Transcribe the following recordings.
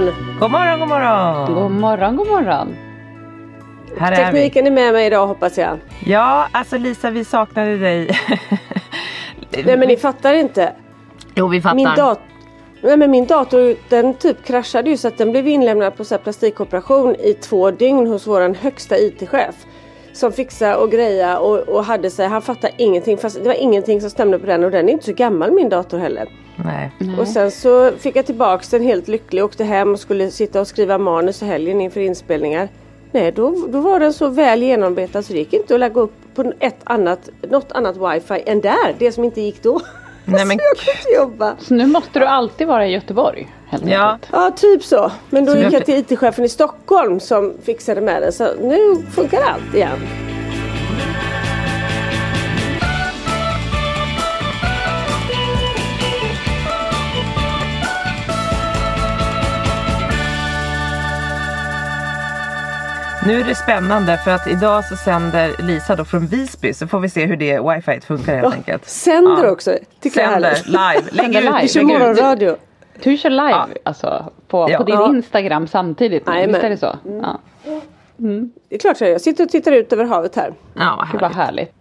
Morgon! God morgon, god morgon! God morgon, god morgon. Här är vi. Tekniken är med mig idag hoppas jag. Ja, alltså Lisa, vi saknade dig. Nej men ni fattar inte. Jo, vi fattar. Min, dat- Nej, men min dator den typ kraschade ju så att den blev inlämnad på så här plastikoperation i två dygn hos våran högsta IT-chef. Som fixade och greja och, och hade sig, han fattade ingenting fast det var ingenting som stämde på den och den är inte så gammal min dator heller. Nej. Och sen så fick jag tillbaks den helt lycklig, åkte hem och skulle sitta och skriva manus i helgen inför inspelningar. Nej, då, då var den så väl genombetad så det gick inte att lägga upp på ett annat, något annat wifi än där, det som inte gick då. Nej, men så jag kunde inte jobba. Så nu måste du alltid vara i Göteborg. Helt Ja. Ja, typ så. Men då Så gick jag- till IT-chefen i Stockholm som fixade med det. Så nu funkar allt igen. Nu är det spännande för att idag så sänder Lisa då från Visby så får vi se hur det wifi funkar helt enkelt. Sänder Ja. också. Tycker Sänder live. Lägg Sänder ut, live. Vi kör morgonradio. Du kör live Ja. alltså, på, Ja. på din Ja. Instagram samtidigt. Jajamän. Visst är det så? Ja. Det är klart. Jag sitter och tittar ut över havet här. Ja, vad härligt.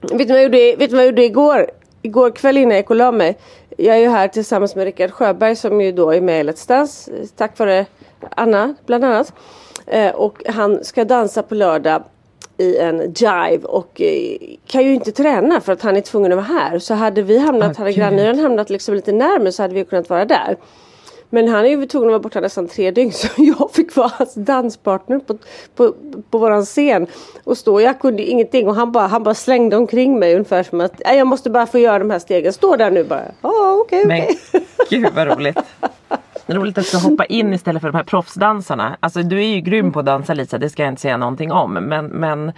Vet du vad jag gjorde, vet du vad jag gjorde igår? Igår kväll innan jag gick och la mig. Jag är ju här tillsammans med Rickard Sjöberg som ju då är med i Let's Dance. Tack vare Anna bland annat. Eh, och han ska dansa på lördag i en jive och eh, kan ju inte träna för att han är tvungen att vara här. Så hade vi hamnat, Åh, hade gud. grannnyran hamnat liksom lite närmare så hade vi kunnat vara där. Men han är ju tvungen att vara borta nästan tre dygn så jag fick vara hans danspartner på, på, på våran scen. Och stå, jag kunde ingenting och han bara, han bara slängde omkring mig ungefär som att "Nej, jag måste bara få göra de här stegen. Stå där nu bara. Ja okej Men okej. gud vad roligt. Det är roligt att du hoppa in istället för de här proffsdansarna. Alltså du är ju grym på att dansa Lisa, det ska jag inte säga någonting om. Men, men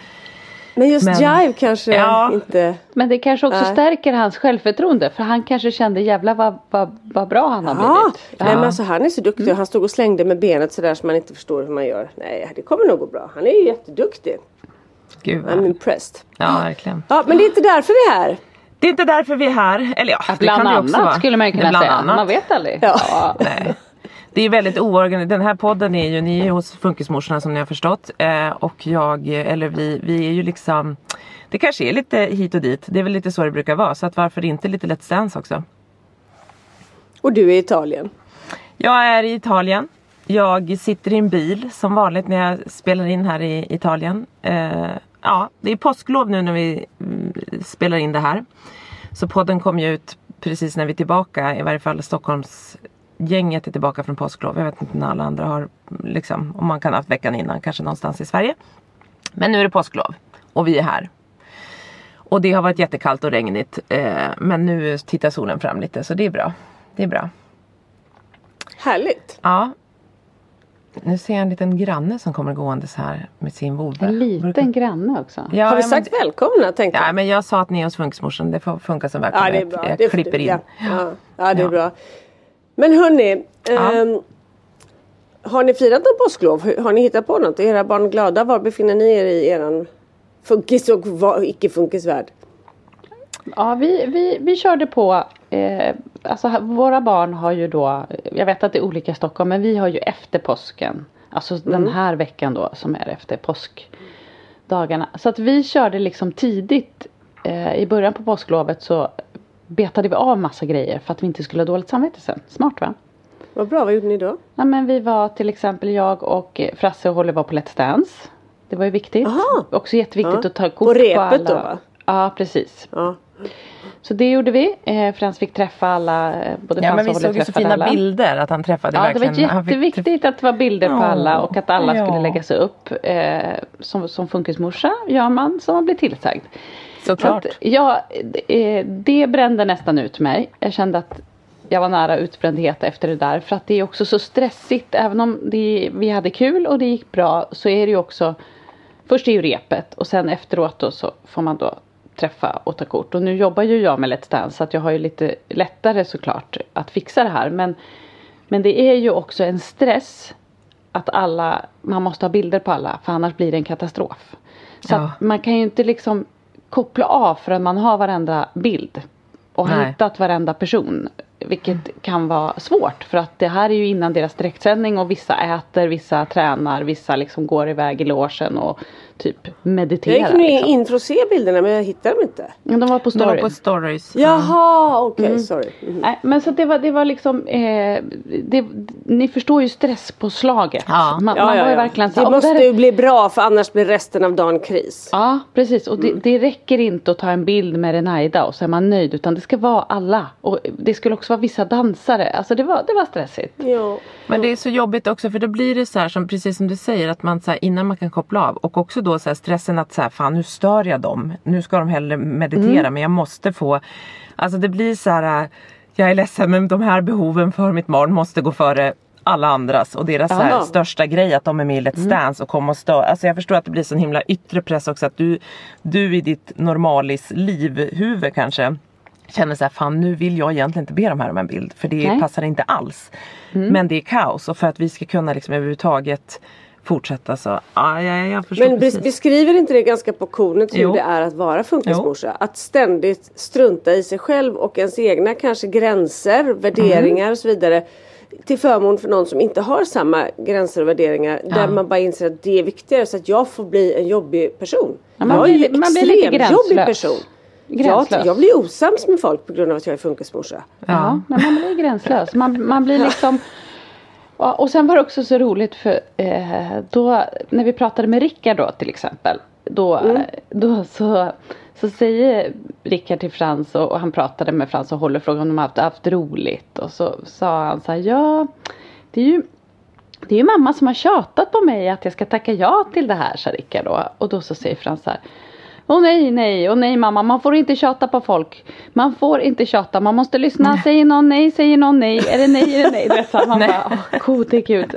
Men just Men- jive kanske Ja. inte. Men det kanske också Nej. stärker hans självförtroende. För han kanske kände jävla vad, vad, vad bra han har Ja, blivit. nej men alltså han är så duktig och han stod och slängde med benet sådär som man inte förstår hur man gör. Nej det kommer nog gå bra. Han är ju jätteduktig. gud I'm impressed. Ja verkligen. Ja men det är inte därför vi är här. Det är inte därför vi är här. Eller ja, det Bland kan det också annat vara. skulle man ju kunna Bland säga. annat. Man vet aldrig. Ja. Nej. Det är väldigt oorganiserat. Den här podden är ju, ni är ju hos Funkismorsorna som ni har förstått. Eh, och jag, eller vi, vi är ju liksom Det kanske är lite hit och dit. Det är väl lite så det brukar vara. Så att varför inte lite Let's Dance också. Och du är i Italien. Jag är i Italien. Jag sitter i en bil som vanligt när jag spelar in här i Italien. Eh, ja, det är påsklov nu när vi mm, spelar in det här. Så podden kommer ju ut precis när vi är tillbaka. I varje fall Stockholms gänget är tillbaka från påsklov. Jag vet inte när alla andra har liksom, om man kan ha haft veckan innan, kanske någonstans i Sverige. Men nu är det påsklov och vi är här. Och det har varit jättekallt och regnigt. Eh, men nu tittar solen fram lite så det är bra. Det är bra. Härligt. Ja. Nu ser jag en liten granne som kommer gående så här med sin vovve. En liten granne också. Ja, Har vi men- sagt välkomna tänkte Ja jag? men jag sa att ni är hos funkismorsan. Det får funka som välkomna. Ja det är bra. Jag det är klipper in. Ja, ja, ja det är Ja. bra. Men hörni. Ja. ehm, har ni firat någon påsklov? Har ni hittat på något? Är era barn glada? Var befinner ni er i eran funkis och icke-funkisvärld? Ja, vi, vi, vi körde på. Eh, alltså våra barn har ju då. Jag vet att det är olika i Stockholm. Men vi har ju efter påsken. Alltså den här veckan då som är efter påskdagarna. Så att vi körde liksom tidigt. Eh, I början på påsklovet så betade vi av massa grejer för att vi inte skulle ha dåligt samvete sen. Smart va? Vad bra, vad gjorde ni då? Ja, men vi var till exempel jag och Frasse och Holly var på Let's Dance. Det var ju viktigt. Aha. Också jätteviktigt Ja. att ta kort På på, repet alla. då, va? Ja precis. Ja. Så det gjorde vi. Eh, Frans fick träffa alla. eh, Både Ja Frans men vi såg ju så fina alla. bilder att han träffade Ja det verkligen. var han fick- jätteviktigt att det var bilder på alla och att alla Ja. skulle läggas upp. Eh, som, som funkismorsa gör man som man blir tillsagd. Såklart. Så att, ja, det, det brände nästan ut mig. Jag kände att jag var nära utbrändhet efter det där. För att det är också så stressigt. Även om det, vi hade kul och det gick bra så är det ju också Först är ju repet och sen efteråt då så får man då träffa och ta kort. Och nu jobbar ju jag med Let's Dance så att jag har ju lite lättare såklart att fixa det här. Men, men det är ju också en stress att alla, man måste ha bilder på alla för annars blir det en katastrof. Så Ja. att man kan ju inte liksom koppla av förrän man har varenda bild. Och Nej. hittat varenda person. Vilket kan vara svårt för att det här är ju innan deras direktsändning och vissa äter, vissa tränar, vissa liksom går iväg i logen och typ mediterar. Jag gick nu liksom. in för att se bilderna men jag hittar dem inte. Men De var på De var på stories. Jaha, okej, sorry. Mhm. Nej, men så det var, det var liksom, eh, det, ni förstår ju stresspåslaget. Ja. Man, Ja, man ja, var ju ja. verkligen så Det måste där- ju bli bra för annars blir resten av dagen kris. Ja precis och det, det räcker inte att ta en bild med Renaida och så är man nöjd utan det ska vara alla. Och det skulle också vara vissa dansare. Alltså det var, det var stressigt. Ja. Men det är så jobbigt också för då blir det så här som precis som du säger att man så här, innan man kan koppla av och också då så här, stressen att så här, fan nu stör jag dem. Nu ska de hellre meditera Mm. men jag måste få Alltså det blir så här Jag är ledsen men de här behoven för mitt barn måste gå före alla andras och deras så här, största grej att de är med i Let's Dance och kommer och stör. Alltså jag förstår att det blir sån himla yttre press också att du, du i ditt normalis livhuvud kanske känner så här, fan nu vill jag egentligen inte be de här om en bild för det Nej. Mm. passar inte alls. Men det är kaos och för att vi ska kunna liksom överhuvudtaget fortsätta så, ja, ja jag förstår Men precis. beskriver inte det ganska på kornet hur Jo. det är att vara funkismorsa? Att ständigt strunta i sig själv och ens egna kanske gränser, värderingar Mm. och så vidare. Till förmån för någon som inte har samma gränser och värderingar. Där man bara inser att det är viktigare så att jag får bli en jobbig person. Ja, man jag är blir- man blir lite gränslös. person. Jag, Gränslös. jag blir osams med folk på grund av att jag är funkismorsa. Ja, men man blir gränslös. Man, man blir liksom Ja, och sen var det också så roligt för eh, då när vi pratade med Rickard då till exempel. Då, eh, då så, så säger Rickard till Frans och, och han pratade med Frans och Håller frågan om de har haft, haft roligt. Och så sa han så här, ja det är ju det är ju mamma som har tjatat på mig att jag ska tacka ja till det här, sa Rickard då. Och då så säger Frans så här. Åh nej, nej, åh nej mamma, man får inte tjata på folk. Man får inte tjata, man måste lyssna. Säger någon nej, säger någon nej, är det nej, är det nej? Det så man bara, åh gode gud.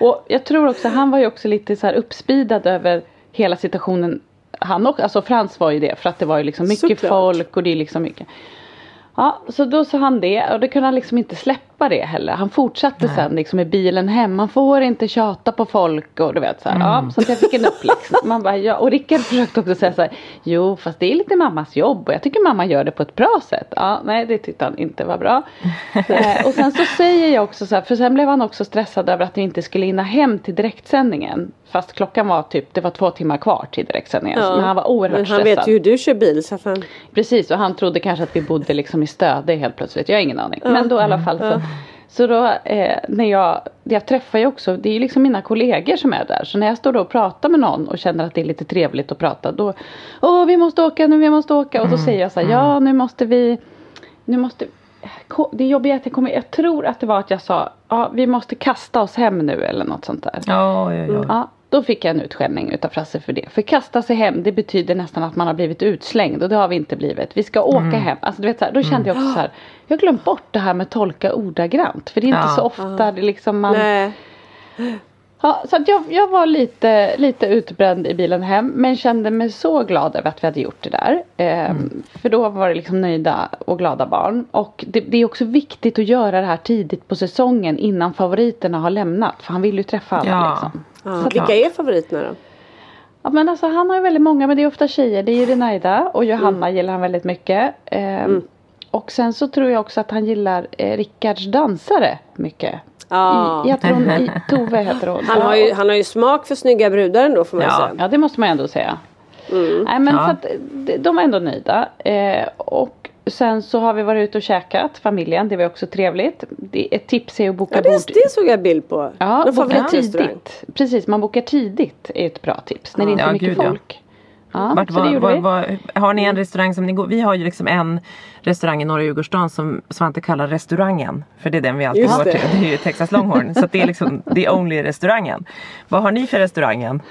Och jag tror också, han var ju också lite så här uppspidad över hela situationen. Han också, alltså Frans var ju det, för att det var ju liksom mycket Såklart. folk och det är liksom mycket. Ja, så då sa han det och då kunde han liksom inte släppa det heller. Han fortsatte sen liksom i bilen hem. Man får inte tjata på folk och du vet så här. Ja, så att jag fick en uppläxa. Man bara, ja. Och Rickard försökte också säga så här. Jo, fast det är lite mammas jobb och jag tycker mamma gör det på ett bra sätt. Ja, nej, det tyckte han inte var bra. eh, och sen så säger jag också så här, för sen blev han också stressad över att vi inte skulle hinna hem till direktsändningen. Fast klockan var typ, det var två timmar kvar till direktsändningen. Men han var oerhört Men han stressad. vet ju hur du kör bil så att han... Precis och han trodde kanske att vi bodde liksom i Stöde helt plötsligt. Jag har ingen aning. Men då i alla fall så. Så då eh, när jag, jag träffar ju också, det är ju liksom mina kollegor som är där. Så när jag står då och pratar med någon och känner att det är lite trevligt att prata. Då, åh vi måste åka nu, vi måste åka. Och då säger jag så här, ja nu måste vi, nu måste det jobbiga är att jag kommer, jag tror att det var att jag sa, ja vi måste kasta oss hem nu eller något sånt där. Ja, ja, ja. Ja, Då fick jag en utskällning utav Frasse för det. För kasta sig hem det betyder nästan att man har blivit utslängd och det har vi inte blivit. Vi ska åka Mm. hem. Alltså, du vet, så här, då kände jag också så här. Jag har glömt bort det här med tolka ordagrant. För det är inte Ja. så ofta det liksom man Nej. Ja, så jag, jag var lite, lite utbränd i bilen hem men kände mig så glad över att vi hade gjort det där. Ehm, För då var det liksom nöjda och glada barn. Och det, det är också viktigt att göra det här tidigt på säsongen innan favoriterna har lämnat. För han vill ju träffa alla Ja. liksom. Ja. Vilka är favoriterna då? Ja, men alltså, han har ju väldigt många men det är ofta tjejer. Det är ju Renaida och Johanna gillar han väldigt mycket. Ehm, Och sen så tror jag också att han gillar eh, Rickards dansare mycket. Ja. I, jag tror hon, i, Tove heter hon. Han har, ju, han har ju smak för snygga brudar ändå får man Ja. säga. Ja det måste man ändå säga. Nej men Ja. så att de- de är ändå nöjda. Eh, och sen så har vi varit ute och käkat familjen. Det var också trevligt. Det, ett tips är att boka Ja, bord. det, det såg jag bild på. Ja, Någon boka tidigt. Precis, man bokar tidigt är ett bra tips. När det inte är Ja, mycket gud, ja. folk. Ja, Vart, så det var, var, var, har ni en restaurang som ni går? Vi har ju liksom en restaurang i norra Djurgårdsstaden som Svante kallar restaurangen. För det är den vi alltid Just går det. till. Det är ju Texas Longhorn. så att det är liksom the only restaurangen. Vad har ni för restaurangen?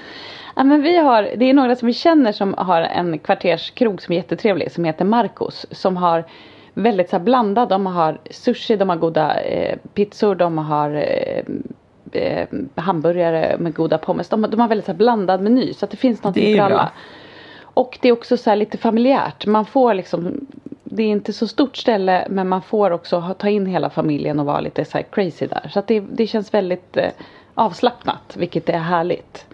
Ja, men vi har, det är några som vi känner som har en kvarterskrog som är jättetrevlig som heter Marcos. Som har väldigt så här blandad. De har sushi, de har goda eh, pizzor, de har eh, eh, hamburgare med goda pommes. De, de har väldigt så här blandad meny så att det finns Det någonting ju för bra. alla. Och det är också så här lite familjärt. Man får liksom det är inte så stort ställe men man får också ta in hela familjen och vara lite så crazy där. Så att det, det känns väldigt eh, avslappnat vilket är härligt.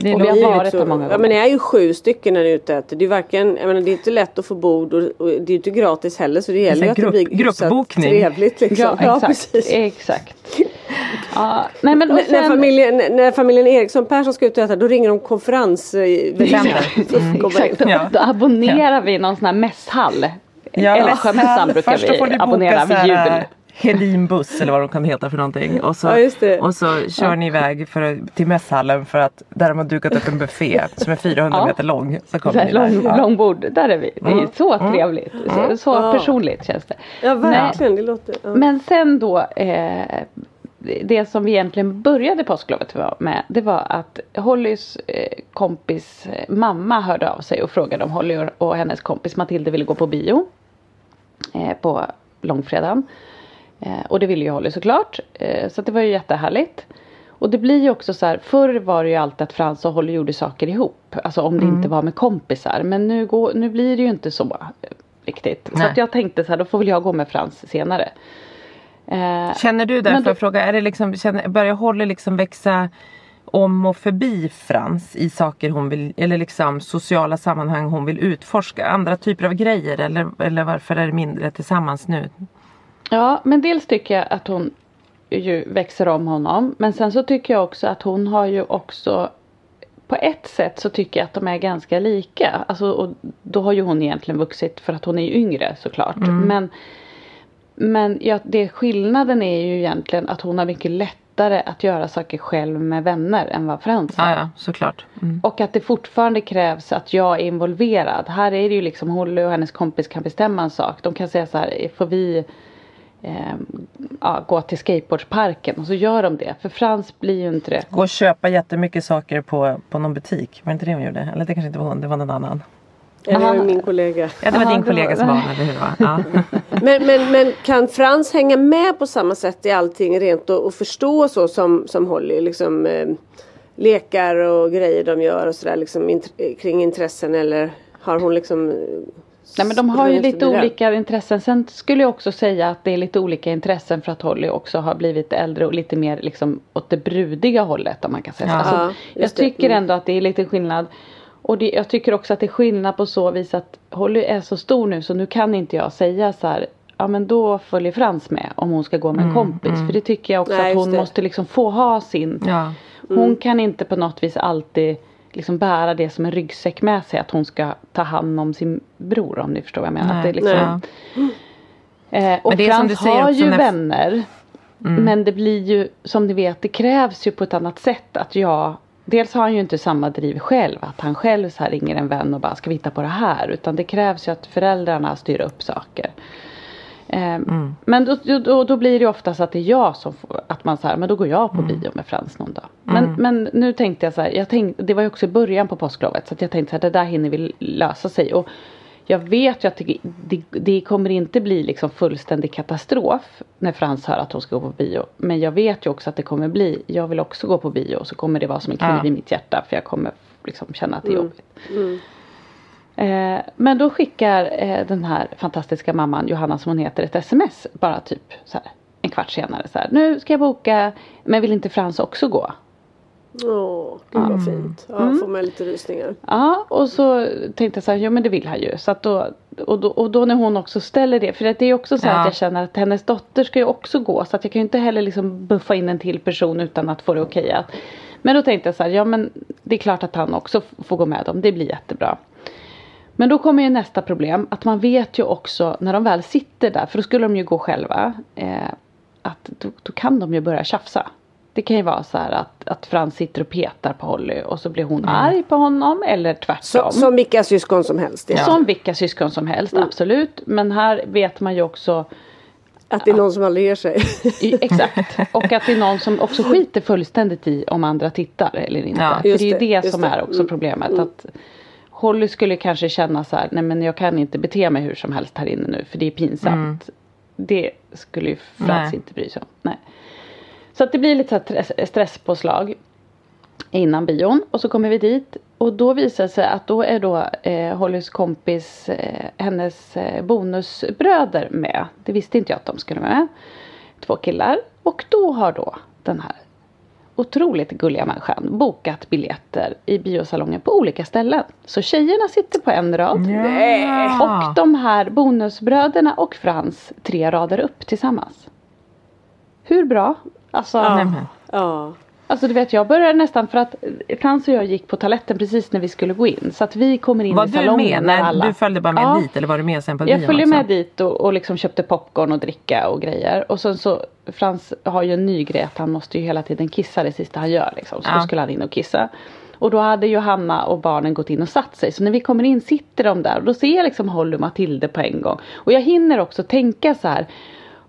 Det Och vi har Det är ju varit så- där många Ja gånger. men ni är ju sju stycken när ni är ute och äter. Det är varken, jag menar, det är inte lätt att få bord och, och det är ju inte gratis heller så det gäller ju att det grupp- blir hyfsat gruppbokning. trevligt liksom. Ja, exakt. precis. exakt. Ja, nej men och N- när, sen, familjen, när familjen Eriksson Persson ska ut och äta då ringer de konferens Sänder. exakt, då, Ja. då abonnerar vi någon sån här mässhall. Älvsjömässan brukar vi abonnera vid så här, jul. Hedinbuss eller vad de kan heta för någonting. Och så, Ja, och så kör ni iväg för, till mässhallen för att där de har dukat upp en buffé som är 400 Ja. meter lång. Så Så kommer ni där. lång, långbord, där är vi. Det är så trevligt. Så, så Ja. personligt känns det. Ja verkligen, det låter... Ja. Men sen då eh, det som vi egentligen började påsklovet med det var att Hollys eh, kompis mamma hörde av sig och frågade om Holly och, hennes kompis Matilda ville gå på bio eh, på långfredagen. Eh, och det ville ju Holly såklart. Eh, så det var ju jättehärligt. Och det blir ju också så här, förr var det ju alltid att Frans och Holly gjorde saker ihop. Alltså om det inte var med kompisar. Men nu, går, nu blir det ju inte så eh, riktigt. Så Nej. att jag tänkte så här, då får väl jag gå med Frans senare. Eh, Känner du där, Men får då- fråga, är det liksom, känner, börjar Holly liksom växa om och förbi Frans i saker hon vill, eller liksom sociala sammanhang hon vill utforska? Andra typer av grejer eller, eller varför är det mindre tillsammans nu? Ja, men dels tycker jag att hon ju växer om honom. Men sen så tycker jag också att hon har ju också på ett sätt så tycker jag att de är ganska lika. Alltså, och då har ju hon egentligen vuxit för att hon är ju yngre såklart. Men, men ja, det, skillnaden är ju egentligen att hon har mycket lättare att göra saker själv med vänner än vad Frans har. Ja, ja, såklart. Mm. Och att det fortfarande krävs att jag är involverad. Här är det ju liksom Holly och hennes kompis kan bestämma en sak. De kan säga så här, får vi eh, ja, gå till skateboardparken? Och så gör de det. För Frans blir ju inte det. Gå och köpa jättemycket saker på, på någon butik. Var det inte det hon gjorde? Eller det kanske inte var hon, det var någon annan. Ja, det var min kollega. Ja, det var Jaha, din det var- kollegas barn, eller hur? Ja. Men, men, men kan Frans hänga med på samma sätt i allting rent och, och förstå så som, som Holly? Liksom, eh, lekar och grejer de gör och sådär liksom, int- kring intressen eller har hon liksom eh, Nej men de har ju lite olika intressen. Sen skulle jag också säga att det är lite olika intressen för att Holly också har blivit äldre och lite mer liksom åt det brudiga hållet om man kan säga så. Ja. Alltså, Ja, jag det. tycker Mm. ändå att det är lite skillnad. Och det, jag tycker också att det är skillnad på så vis att Holly är så stor nu så nu kan inte jag säga så här Ja men då följer Frans med om hon ska gå med en kompis. För det tycker jag också Nej, att hon måste liksom få ha sin. Ja. Hon kan inte på något vis alltid liksom bära det som en ryggsäck med sig. Att hon ska ta hand om sin bror om ni förstår vad jag menar. Nej, Att det är liksom. Eh, och Frans har ju när- vänner. Mm. Men det blir ju som ni vet det krävs ju på ett annat sätt att jag Dels har han ju inte samma driv själv att han själv så här ringer en vän och bara ska vi hitta på det här utan det krävs ju att föräldrarna styr upp saker. Eh, Men då, då, då blir det ofta så att det är jag som får, att man så här, men då går jag på bio med Frans någon dag. Men, men nu tänkte jag så här, jag tänkte, det var ju också i början på påsklovet så att jag tänkte så här, det där hinner vi lösa sig. Och jag vet ju att det, det, det kommer inte bli liksom fullständig katastrof när Frans hör att hon ska gå på bio. Men jag vet ju också att det kommer bli, jag vill också gå på bio så kommer det vara som en kniv Ja. i mitt hjärta för jag kommer liksom känna att det är jobbigt. Eh, men då skickar eh, den här fantastiska mamman Johanna som hon heter ett sms bara typ så här, en kvart senare så här. Nu ska jag boka men vill inte Frans också gå? Åh, gud vad fint. Ja, Mm. får man lite rysningar. Ja och så tänkte jag så här, ja men det vill han ju. Så att då, och, då, och då när hon också ställer det, för att det är också så här Ja. att jag känner att hennes dotter ska ju också gå. Så att jag kan ju inte heller liksom buffa in en till person utan att få det okejat. Men då tänkte jag så här, ja men det är klart att han också får gå med dem, det blir jättebra. Men då kommer ju nästa problem, att man vet ju också när de väl sitter där, för då skulle de ju gå själva, eh, att då, då kan de ju börja tjafsa. Det kan ju vara så här att, att Frans sitter och petar på Holly och så blir hon arg på honom eller tvärtom. Så, som vilka syskon som helst. Ja. Som vilka syskon som helst, absolut. Men här vet man ju också Att det är någon som aldrig ger sig. Exakt. Och att det är någon som också skiter fullständigt i om andra tittar eller inte. Ja, För det är ju det, det, som det. är också Mm. problemet. Att Holly skulle kanske känna så här, nej men jag kan inte bete mig hur som helst här inne nu för det är pinsamt. Det skulle ju Frans inte bry sig om. Nej. Så att det blir lite så stresspåslag innan bion och så kommer vi dit och då visar det sig att då är då eh, Hollys kompis eh, hennes eh, bonusbröder med. Det visste inte jag att de skulle med. Två killar och då har då den här otroligt gulliga människan bokat biljetter i biosalongen på olika ställen. Så tjejerna sitter på en rad och de här bonusbröderna och Frans tre rader upp tillsammans. Hur bra? Alltså, Nej, men. Ja. Alltså du vet jag började nästan för att Frans och jag gick på toaletten precis när vi skulle gå in. Så att vi kommer in Var i du salongen med? när alla... du följde bara med Ja. dit eller var du med sen på Jag bion följde också? med dit och, och liksom köpte popcorn och dricka och grejer. Och sen så Frans har ju en ny grej att han måste ju hela tiden kissa det sista han gör liksom. Så Ja. då skulle han in och kissa. Och då hade Johanna och barnen gått in och satt sig. Så när vi kommer in sitter de där och då ser jag liksom Holly och Matilde på en gång. Och jag hinner också tänka så här.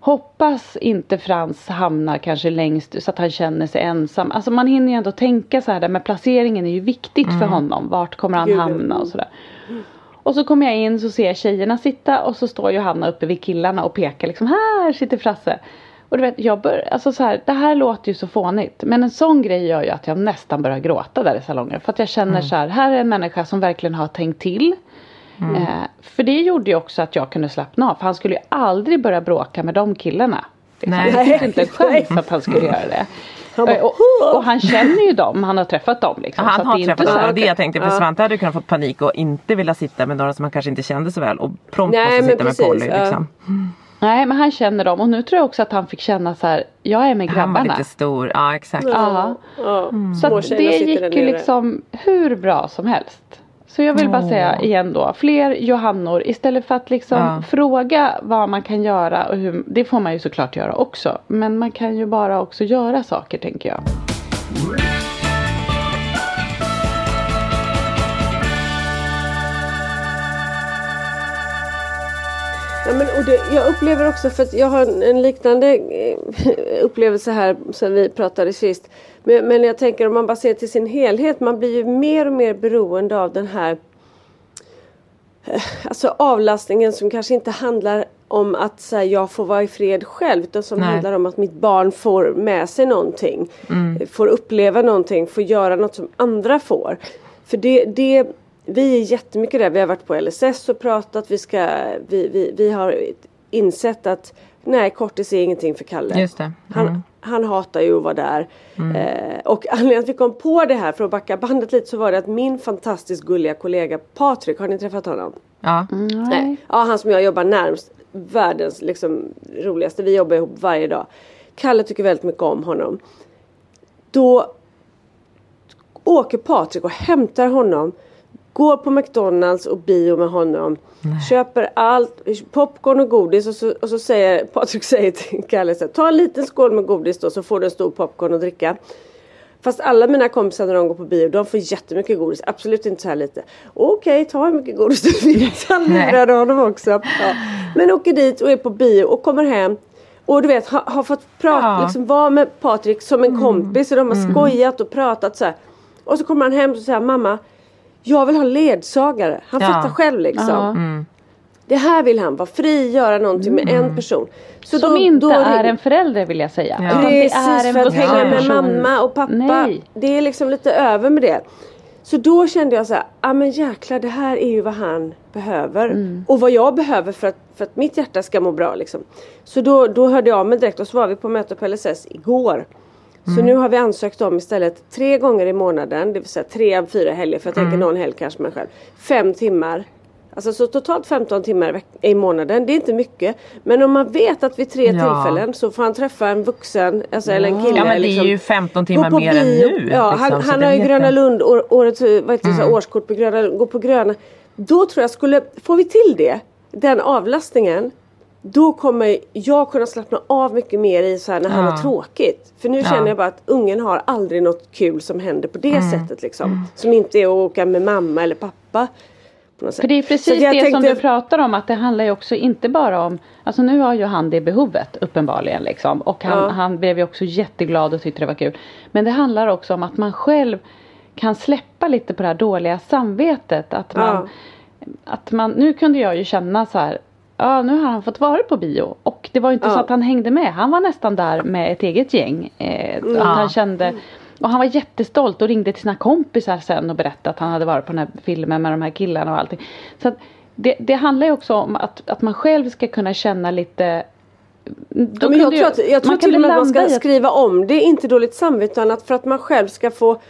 Hoppas inte Frans hamnar kanske längst så att han känner sig ensam. Alltså man hinner ju ändå tänka så här där med placeringen är ju viktigt för honom. Vart kommer han Gud, hamna och sådär. Och så kommer jag in så ser jag tjejerna sitta och så står Johanna uppe vid killarna och pekar liksom här sitter Frasse. Och du vet jag bör, alltså så här, det här låter ju så fånigt. Men en sån grej gör ju att jag nästan börjar gråta där i salongen. För att jag känner så här, här är en människa som verkligen har tänkt till. Eh, för det gjorde ju också att jag kunde slappna av. För han skulle ju aldrig börja bråka med de killarna. Liksom. Nej. Jag tyckte inte en chans att han skulle göra det. Eh, och, och han känner ju dem, han har träffat dem. Liksom, Han har träffat dem. Det var det jag tänkte. För Ja. Svante hade kunnat få panik och inte vilja sitta med några som han kanske inte kände så väl. Och prompt Nej, måste sitta precis, med Polly. ja. Liksom. Nej men han känner dem och nu tror jag också att han fick känna så här. Jag är med Han var grabbarna. lite stor. Ja exakt. Ja. Ja. Så det gick ju liksom hur bra som helst. Så jag vill bara säga igen då. Fler Johannor istället för att liksom Ja. fråga vad man kan göra. Och hur, det får man ju såklart göra också. Men man kan ju bara också göra saker tänker jag. Ja, men, och det, jag upplever också, för att jag har en, en liknande eh, upplevelse här sen vi pratade sist. Men, men jag tänker om man bara ser till sin helhet, man blir ju mer och mer beroende av den här eh, Alltså avlastningen som kanske inte handlar om att så här, jag får vara i fred själv utan som Nej. handlar om att mitt barn får med sig någonting. Mm. eh, Får uppleva någonting, får göra något som andra får. För det, det vi är jättemycket där. Vi har varit på LSS och pratat. Vi, ska, vi, vi, vi har insett att nej, kortis är ingenting för Kalle. Just det. Han, Mm. han hatar ju att vara där. Eh, och anledningen till att vi kom på det här, för att backa bandet lite, så var det att min fantastiskt gulliga kollega Patrik, har ni träffat honom? Ja. Nej. Ja, han som jag jobbar närmst. Världens liksom, roligaste. Vi jobbar ihop varje dag. Kalle tycker väldigt mycket om honom. Då åker Patrik och hämtar honom. Går på McDonalds och bio med honom. Köper allt, popcorn och godis och så, och så säger Patrik säger till Kalle så här, ta en liten skål med godis då så får du en stor popcorn att dricka. Fast alla mina kompisar när de går på bio de får jättemycket godis. Absolut inte så här lite. Okej, ta hur mycket godis du vill. Han lurade honom också. Ja. Men åker dit och är på bio och kommer hem. Och du vet har, har fått prata, Ja. liksom vara med Patrik som en kompis och de har Mm. skojat och pratat så här. Och så kommer han hem och säger mamma jag vill ha ledsagare. Han Ja. fattar själv liksom. Ja. Det här vill han vara fri, göra någonting med en person. Så Som då- inte då är en förälder vill jag säga. Ja. Utan det Precis, är en för att hänga med mamma och pappa. Nej. Det är liksom lite över med det. Så då kände jag så här, ja men jäklar det här är ju vad han behöver. Mm. Och vad jag behöver för att, för att mitt hjärta ska må bra liksom. Så då, då hörde jag av mig direkt och så var vi på möte på LSS igår. Så Mm. nu har vi ansökt om istället tre gånger i månaden, det vill säga tre av fyra helger för jag tänker Mm. någon helg kanske man själv. Fem timmar. Alltså så totalt 15 timmar i, månaden, det är inte mycket. Men om man vet att vid tre Ja. tillfällen så får han träffa en vuxen, alltså, eller en kille. Ja men det är liksom, ju 15 gå timmar mer än nu. Ja, liksom, han, så han har är ju jätte- Gröna Lund, år, årets vad heter det, så här, årskort på Gröna Lund, gå på Gröna. Då tror jag skulle, får vi till det, den avlastningen. Då kommer jag kunna slappna av mycket mer i så här när han Ja. har tråkigt. För nu Ja. känner jag bara att ungen har aldrig något kul som händer på det Mm. sättet liksom. Som inte är att åka med mamma eller pappa. För det är precis det som tänkte- du pratar om att det handlar ju också inte bara om Alltså nu har ju han det behovet uppenbarligen liksom och han, Ja. han blev ju också jätteglad och tyckte det var kul. Men det handlar också om att man själv kan släppa lite på det här dåliga samvetet. Att man, Ja. att man, nu kunde jag ju känna så här Ja nu har han fått vara på bio och det var ju inte Ja. så att han hängde med. Han var nästan där med ett eget gäng. Eh, att han kände och han var jättestolt och ringde till sina kompisar sen och berättade att han hade varit på den här filmen med de här killarna och allting. Så att det, det handlar ju också om att, att man själv ska kunna känna lite då Ja, men jag kunde tror, att, jag tror man till och med att man ska skriva om det, inte dåligt samvete utan att för att man själv ska få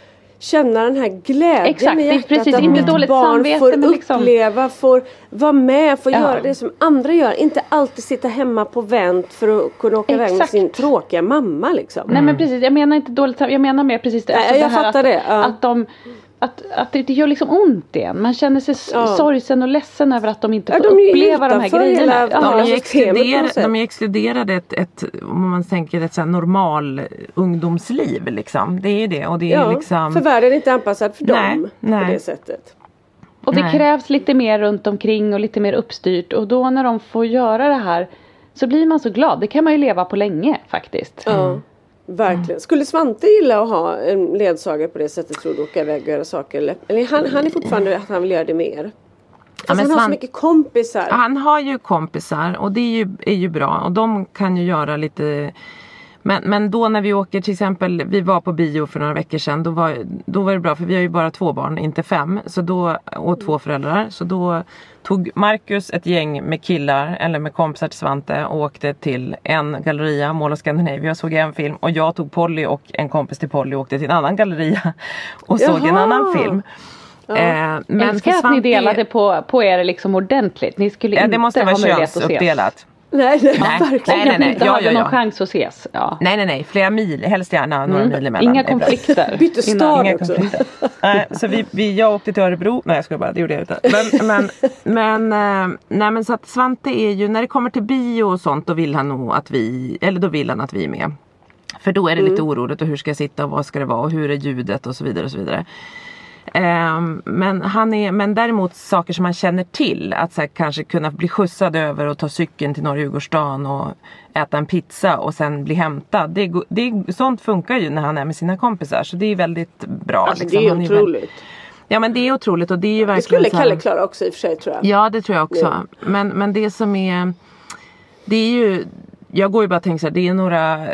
känna den här glädjen Exakt, i hjärtat. precis, att inte mitt dåligt barn samvete, får liksom- uppleva, får vara med, får Ja. göra det som andra gör. Inte alltid sitta hemma på vänt för att kunna åka iväg med sin tråkiga mamma liksom. Nej men precis, jag menar inte dåligt samvete, jag menar mer precis det. Nej, alltså jag det här fattar att, det, ja. Att de att, att det, det gör liksom ont igen. Man känner sig s- Ja. sorgsen och ledsen över att de inte Ja, får de är ju uppleva de här grejerna. hela- Ja, De är, ju alltså, sätt. de är exkluderade ett, ett, om man tänker ett så här normal ungdomsliv liksom. Det är ju det och det är Ja, liksom för världen är inte anpassad för Nej, dem nej. på det sättet. Och det Nej. krävs lite mer runt omkring och lite mer uppstyrt. Och då när de får göra det här så blir man så glad. Det kan man ju leva på länge faktiskt. Ja, verkligen. Skulle Svante gilla att ha en ledsagare på det sättet tror du? Åka iväg och göra saker? Eller, eller han, han är fortfarande att han vill göra det mer. Fast men han har så mycket kompisar. Han har ju kompisar och det är ju, är ju bra och de kan ju göra lite men, men då när vi åker till exempel, vi var på bio för några veckor sedan, då var, då var det bra för vi har ju bara två barn, inte fem. Så då, och två föräldrar. Så då tog Marcus ett gäng med killar, eller med kompisar till Svante och åkte till en galleria, Mall of Scandinavia och såg en film. Och jag tog Polly och en kompis till Polly och åkte till en annan galleria och såg en Jaha. annan film. Eh, men Älskar att ni delade på, på er liksom ordentligt. Ni skulle Ja, inte det måste ha vara möjlighet att ses. könsuppdelat. Nej, nej, Nej, verkligen. nej, nej, nej. inte Ja, hade ja, någon ja. chans att ses. Ja. Nej nej nej, flera mil, helst gärna några mil emellan. Inga konflikter. Bytte stad Inga också. konflikter. Nej, så vi, vi, jag åkte till Örebro, nej jag ska bara, det gjorde jag inte. Men, men, men, eh, nej, men så att Svante är ju, när det kommer till bio och sånt då vill han nog att vi, eller då vill han att vi är med. För då är det lite oroligt och hur ska jag sitta och vad ska det vara och hur är ljudet och så vidare och så vidare. Ehm, men, han är, men däremot saker som man känner till. Att så här, kanske kunna bli skjutsad över och ta cykeln till Norra Djurgårdsstaden och äta en pizza och sen bli hämtad. Det, det, sånt funkar ju när han är med sina kompisar så det är väldigt bra. Alltså, liksom. det är Han otroligt. Ja men det är otroligt och det är ju Det verkligen skulle så här- Kalle klara också i och för sig tror jag. Ja det tror jag också. Men, men det som är Det är ju Jag går ju bara och tänker så här, det är några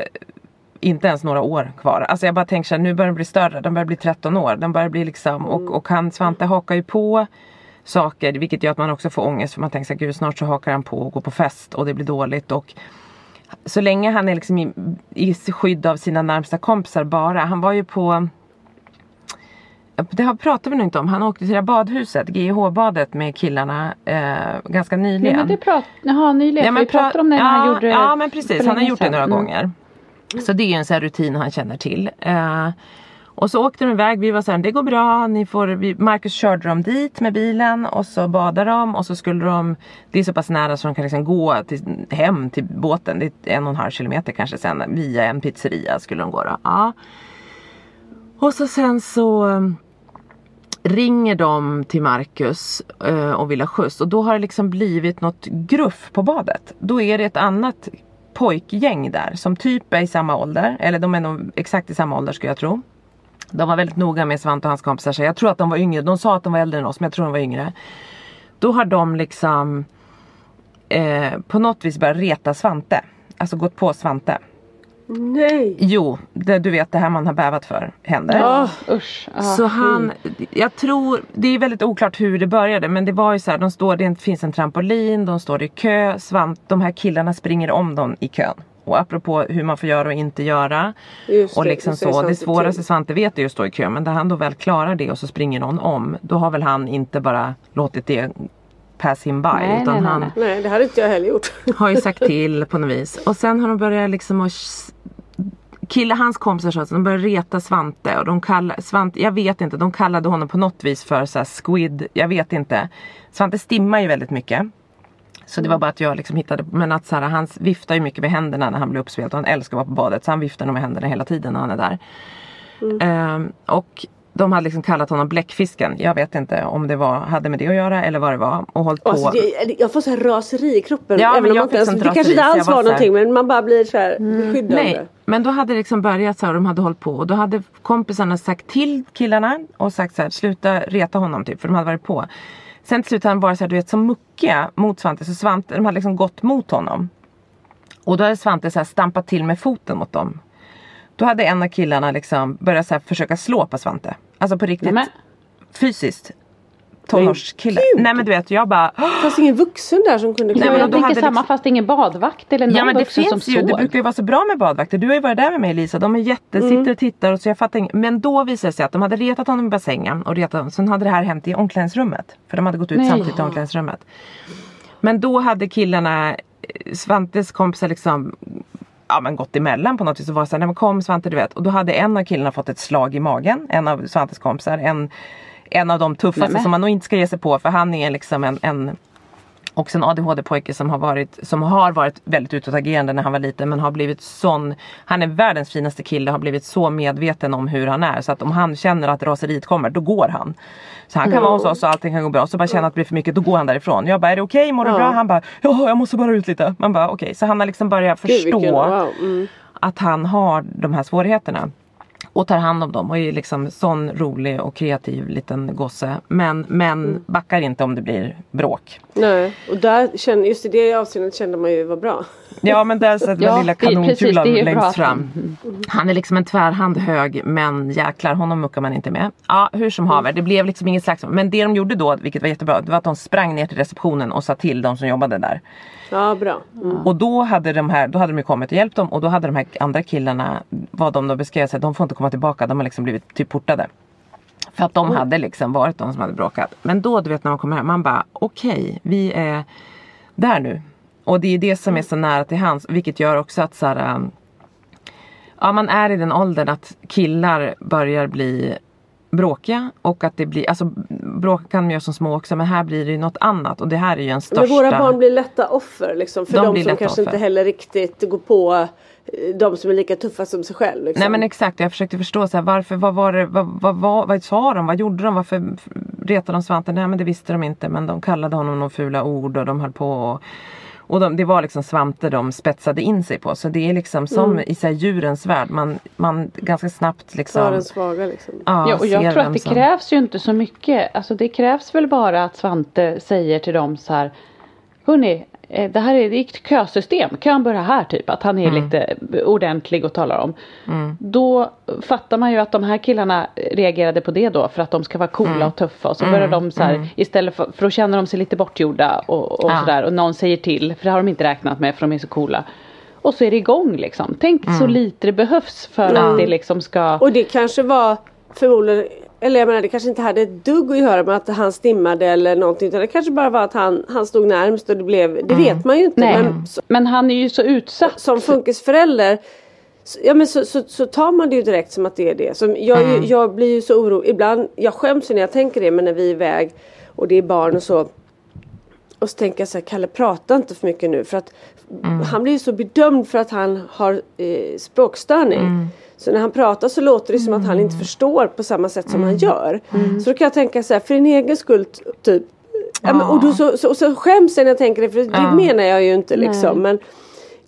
Inte ens några år kvar. Alltså jag bara tänker så här, nu börjar de bli större. De börjar bli 13 år. De börjar bli liksom och, och han Svante hakar ju på saker vilket gör att man också får ångest för man tänker så här, gud snart så hakar han på och går på fest och det blir dåligt och så länge han är liksom i, i skydd av sina närmsta kompisar bara. Han var ju på det har pratat vi nog inte om. Han åkte till det badhuset, GIH-badet med killarna eh, ganska nyligen. Ja, men det prat, jaha, nyligen. Ja, men vi pratade pra- om det när ja, han gjorde Ja men precis, han har gjort det några Mm. gånger. Så det är ju en sån här rutin han känner till. Eh, och så åkte de iväg, vi var såhär, det går bra, ni får, vi, Marcus körde dem dit med bilen och så badade de och så skulle de, det är så pass nära så de kan liksom gå till, hem till båten, det är en och en halv kilometer kanske sen, via en pizzeria skulle de gå då. Ja. Och så sen så eh, ringer de till Marcus eh, och vill ha skjuts och då har det liksom blivit något gruff på badet. Då är det ett annat pojkgäng där som typ är i samma ålder. Eller de är nog exakt i samma ålder skulle jag tro. De var väldigt noga med Svante och hans kompisar. Så jag tror att de var yngre. De sa att de var äldre än oss men jag tror de var yngre. Då har de liksom eh, på något vis börjat reta Svante. Alltså gått på Svante. Nej! Jo, det, du vet det här man har bävat för händer. Ja. Usch. Så han, jag tror, det är väldigt oklart hur det började men det var ju så här, de står, det finns en trampolin, de står i kö, svant, de här killarna springer om dem i kön. Och apropå hur man får göra och inte göra. Just och det, liksom det så, det svåraste till. Svante vet är ju att stå i kö men när han då väl klarar det och så springer någon om. Då har väl han inte bara låtit det pass him by. Nej, utan nej, han, nej. Nej det hade inte jag heller gjort. har ju sagt till på något vis. Och sen har de börjat liksom att Kille, hans kompisar sa att de började reta Svante och de kallade, Svante, jag vet inte, de kallade honom på något vis för så här squid, jag vet inte. Svante stimmar ju väldigt mycket. Så det var bara att jag liksom hittade, men att så här, han viftar ju mycket med händerna när han blir uppspelt och han älskar att vara på badet så han viftar nog med händerna hela tiden när han är där. Ehm, och de hade liksom kallat honom bläckfisken. Jag vet inte om det var, hade med det att göra eller vad det var. Och hållit på. Alltså, jag, jag får så här raseri i kroppen. Ja, men även om jag man ens, det kanske inte alls var var någonting men man bara blir så här beskyddande. Nej, men då hade det liksom börjat så här och de hade hållit på och då hade kompisarna sagt till killarna och sagt så här sluta reta honom typ för de hade varit på. Sen till slut hade han varit så här, du vet så muckiga mot Svante så Svante, de hade liksom gått mot honom. Och då hade Svante så här stampat till med foten mot dem. Då hade en av killarna liksom börjat så här försöka slå på Svante. Alltså på riktigt Men, fysiskt. Tonårskille. Nej men du vet jag bara Fanns ingen vuxen där som kunde Nej, klara men jag tänker samma liksom- fast ingen badvakt eller någon Ja men det vuxen som finns ju, det brukar ju vara så bra med badvakter. Du har ju varit där med mig Lisa. De är jätte, sitter och tittar och så jag fattar inget. Men då visade det sig att de hade retat honom i bassängen och retat honom. Sen hade det här hänt i omklädningsrummet. För de hade gått ut Nej. samtidigt i omklädningsrummet. Men då hade killarna, eh, Svantes kompisar liksom Ja men gått emellan på något vis och var såhär, nej men kom Svante du vet. Och då hade en av killarna fått ett slag i magen. En av Svantes kompisar. En, en av de tuffaste Nej, som man nog inte ska ge sig på för han är liksom en, en också en ADHD-pojke som har varit, som har varit väldigt utåtagerande när han var liten men har blivit sån Han är världens finaste kille, har blivit så medveten om hur han är så att om han känner att raseriet kommer då går han. Så han kan vara hos oss och allting kan gå bra så bara känna att det blir för mycket då går han därifrån. Jag bara är det okej, mår du bra? Han bara ja jag måste bara ut lite. Man bara okej så han har liksom börjat förstå mm. att han har de här svårigheterna. Och tar hand om dem och är liksom sån rolig och kreativ liten gosse. Men, men Mm. backar inte om det blir bråk. Nej, och där kände, just i det avseendet kände man ju var bra. Ja men där sätter Ja, den lilla kanonkulan bra längst fram. Han är liksom en tvärhand hög men jäklar honom muckar man inte med. Ja hur som haver det blev liksom inget slagsmål. Men det de gjorde då vilket var jättebra det var att de sprang ner till receptionen och sa till de som jobbade där. Ja, bra. Mm. Och då hade de här, då hade de ju kommit och hjälpt dem och då hade de här andra killarna, vad de då beskrev sig, de får inte komma tillbaka, de har liksom blivit typ portade. För att de hade liksom varit de som hade bråkat. Men då du vet när man kommer hem, man bara okej, vi är där nu. Och det är det som är så nära till hands, vilket gör också att så här, ähm, ja man är i den åldern att killar börjar bli bråkiga och att det blir, alltså bråk kan man göra som små också men här blir det ju något annat och det här är ju en största Men våra barn blir lätta offer liksom. För De de, som kanske offer. inte heller riktigt går på de som är lika tuffa som sig själv. Liksom. Nej men exakt, jag försökte förstå så här, varför, vad var det, vad, vad, vad, vad sa de, vad gjorde de, varför retade de Svante? Nej men det visste de inte men de kallade honom några fula ord och de höll på och, och de, det var liksom Svante de spetsade in sig på så det är liksom som Mm. i så här, djurens värld, man, man ganska snabbt liksom den svaga liksom. ja, Ja, och jag tror att det som- krävs ju inte så mycket. Alltså det krävs väl bara att Svante säger till dem så här. Hörni, eh, det här är, ett kösystem. Kön börjar här typ. Att han är Mm. lite ordentlig och talar om. Då fattar man ju att de här killarna reagerade på det då. För att de ska vara coola Mm. och tuffa. Och så börjar de så här. Istället för, för då känner de sig lite bortgjorda. Och, och Ja. sådär. Och någon säger till. För det har de inte räknat med. För de är så coola. Och så är det igång liksom. Tänk så Mm. lite det behövs för att det liksom ska. Och det kanske var förmodligen eller jag menar det kanske inte hade ett dugg att göra med att han stimmade eller någonting. Utan det kanske bara var att han, han stod närmst och det blev, det vet man ju inte. Nej. Men så, Men han är ju så utsatt. som funkisförälder Ja men så, så, så tar man det ju direkt som att det är det. Som jag, ju- jag blir ju så orolig. Ibland, jag skäms ju när jag tänker det men när vi är iväg och det är barn och så. Och så tänker jag så här, Kalle prata inte för mycket nu för att han blir ju så bedömd för att han har eh, språkstörning. Så när han pratar så låter det som att han inte förstår på samma sätt som han gör. Så då kan jag tänka så här, för din egen skull typ. Ja. men, och då så, så, så skäms jag när jag tänker det, för det menar jag ju inte liksom. Men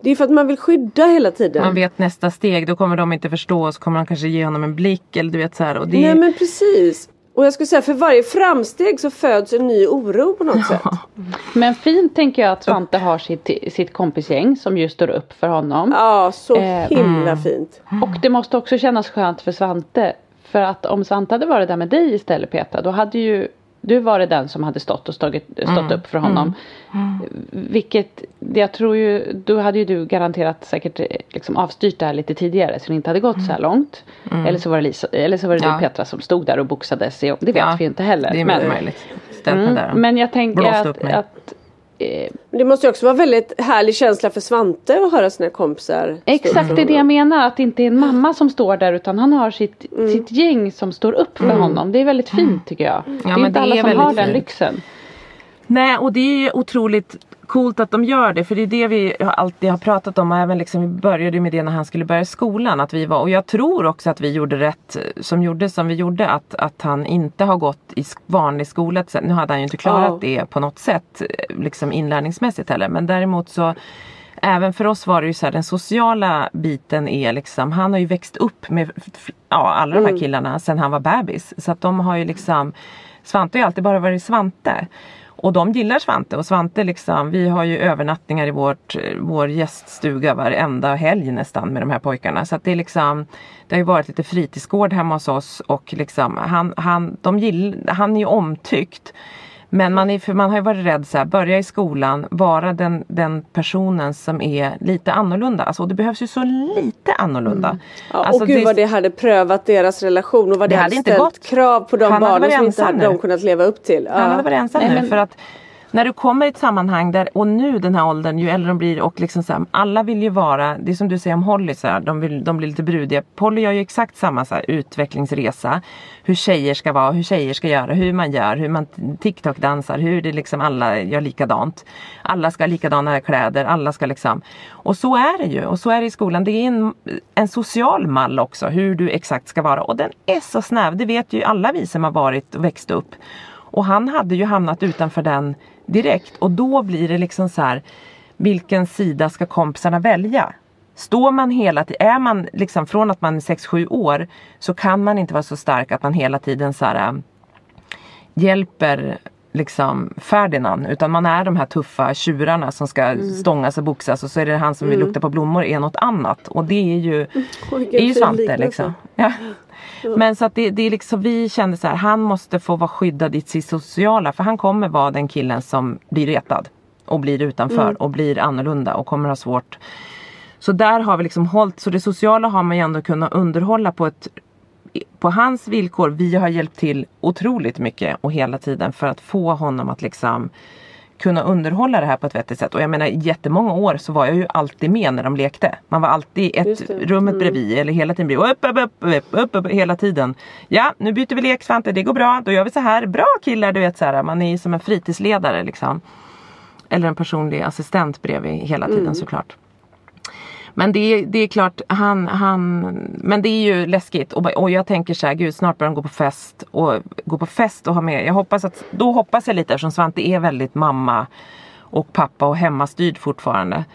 det är för att man vill skydda hela tiden. Man vet nästa steg, då kommer de inte förstå och så kommer de kanske ge honom en blick eller du vet så här. Och det, Nej men precis. Och jag skulle säga för varje framsteg så föds en ny oro på något sätt. Men fint tänker jag att Svante har sitt, sitt kompisgäng som ju står upp för honom. Ja, så Eh, himla fint. Och det måste också kännas skönt för Svante. För att om Svante hade varit där med dig istället Petra, då hade ju du varit den som hade stått och stått, stått upp för honom. Vilket, jag tror ju, då hade ju du garanterat säkert eh, liksom avstyrt det här lite tidigare så det inte hade gått så här långt. Eller så var det, Lisa, eller så var det Ja. du Petra som stod där och boxades. Det vet Ja, vi ju inte heller. Det är men, möjligt. Ställt mig där. mm, men jag tänker att, att det måste ju också vara väldigt härlig känsla för Svante att höra sina kompisar Exakt det är det jag menar. Att det inte är en mamma som står där utan han har sitt, Mm. sitt gäng som står upp för honom. Det är väldigt fint tycker jag. det är men inte det alla är som har väldigt den fint. lyxen. Nej och det är ju otroligt coolt att de gör det för det är det vi alltid har pratat om och även liksom vi började med det när han skulle börja skolan att vi var och jag tror också att vi gjorde rätt eh, som gjorde som vi gjorde att, att han inte har gått i vanlig skola. Nu hade han ju inte klarat Ja. det på något sätt eh, liksom inlärningsmässigt heller men däremot så Även för oss var det ju så här, den sociala biten är liksom, han har ju växt upp med ja, alla de här killarna sedan han var bebis. Så att de har ju liksom, Svante har ju alltid bara varit Svante. Och de gillar Svante och Svante liksom, vi har ju övernattningar i vårt, vår gäststuga varenda helg nästan med de här pojkarna. Så att det är liksom, det har ju varit lite fritidsgård hemma hos oss och liksom, han, han, de gill, han är ju omtyckt. Men man, är, för man har ju varit rädd så här, börja i skolan, vara den, den personen som är lite annorlunda. Alltså, och det behövs ju så lite annorlunda. Ja, Alltså, och gud det- vad det hade prövat deras relation och vad det, Det hade hade inte ställt gått. krav på de Han barnen som inte hade nu. de kunnat leva upp till. Ja. Han hade varit ensam Nej, nu. men- För att när du kommer i ett sammanhang där, och nu den här åldern, ju äldre de blir och liksom så här, alla vill ju vara, det är som du säger om Holly, så här, de, vill, de blir lite brudiga. Polly gör ju exakt samma så här, utvecklingsresa. Hur tjejer ska vara, hur tjejer ska göra, hur man gör, hur man TikTok-dansar, hur det liksom alla gör likadant. Alla ska ha likadana kläder, alla ska liksom. Och så är det ju, och så är det i skolan. Det är en, en social mall också, hur du exakt ska vara. Och den är så snäv, det vet ju alla vi som har varit och växt upp. Och han hade ju hamnat utanför den direkt och då blir det liksom så här vilken sida ska kompisarna välja? Står man hela tiden, är man liksom från att man är 6-7 år så kan man inte vara så stark att man hela tiden så här, äh, hjälper liksom Ferdinand utan man är de här tuffa tjurarna som ska stångas och boxas och så är det han som vill lukta på blommor är något annat och det är ju, vilken är ju Svante liksom. Ja. Men så att det, det är liksom, vi kände så här, han måste få vara skyddad i sitt sociala för han kommer vara den killen som blir retad. Och blir utanför Mm. och blir annorlunda och kommer ha svårt. Så där har vi liksom hållit, så det sociala har man ju ändå kunnat underhålla på ett på hans villkor. Vi har hjälpt till otroligt mycket och hela tiden för att få honom att liksom kunna underhålla det här på ett vettigt sätt. Och jag menar i jättemånga år så var jag ju alltid med när de lekte. Man var alltid ett Just det. Mm. rummet bredvid eller hela tiden bredvid. Upp, upp, upp, upp, upp, upp, hela tiden. Ja, nu byter vi lek Svante, det går bra. Då gör vi så här. Bra killar, du vet så här. Man är ju som en fritidsledare liksom. Eller en personlig assistent bredvid hela tiden Mm. såklart. Men det är, det är klart, han, han, men det är ju läskigt och, och jag tänker så här, gud snart börjar han gå på fest och gå på fest och ha med, jag hoppas att, då hoppas jag lite eftersom Svante är väldigt mamma och pappa och hemmastyrd fortfarande.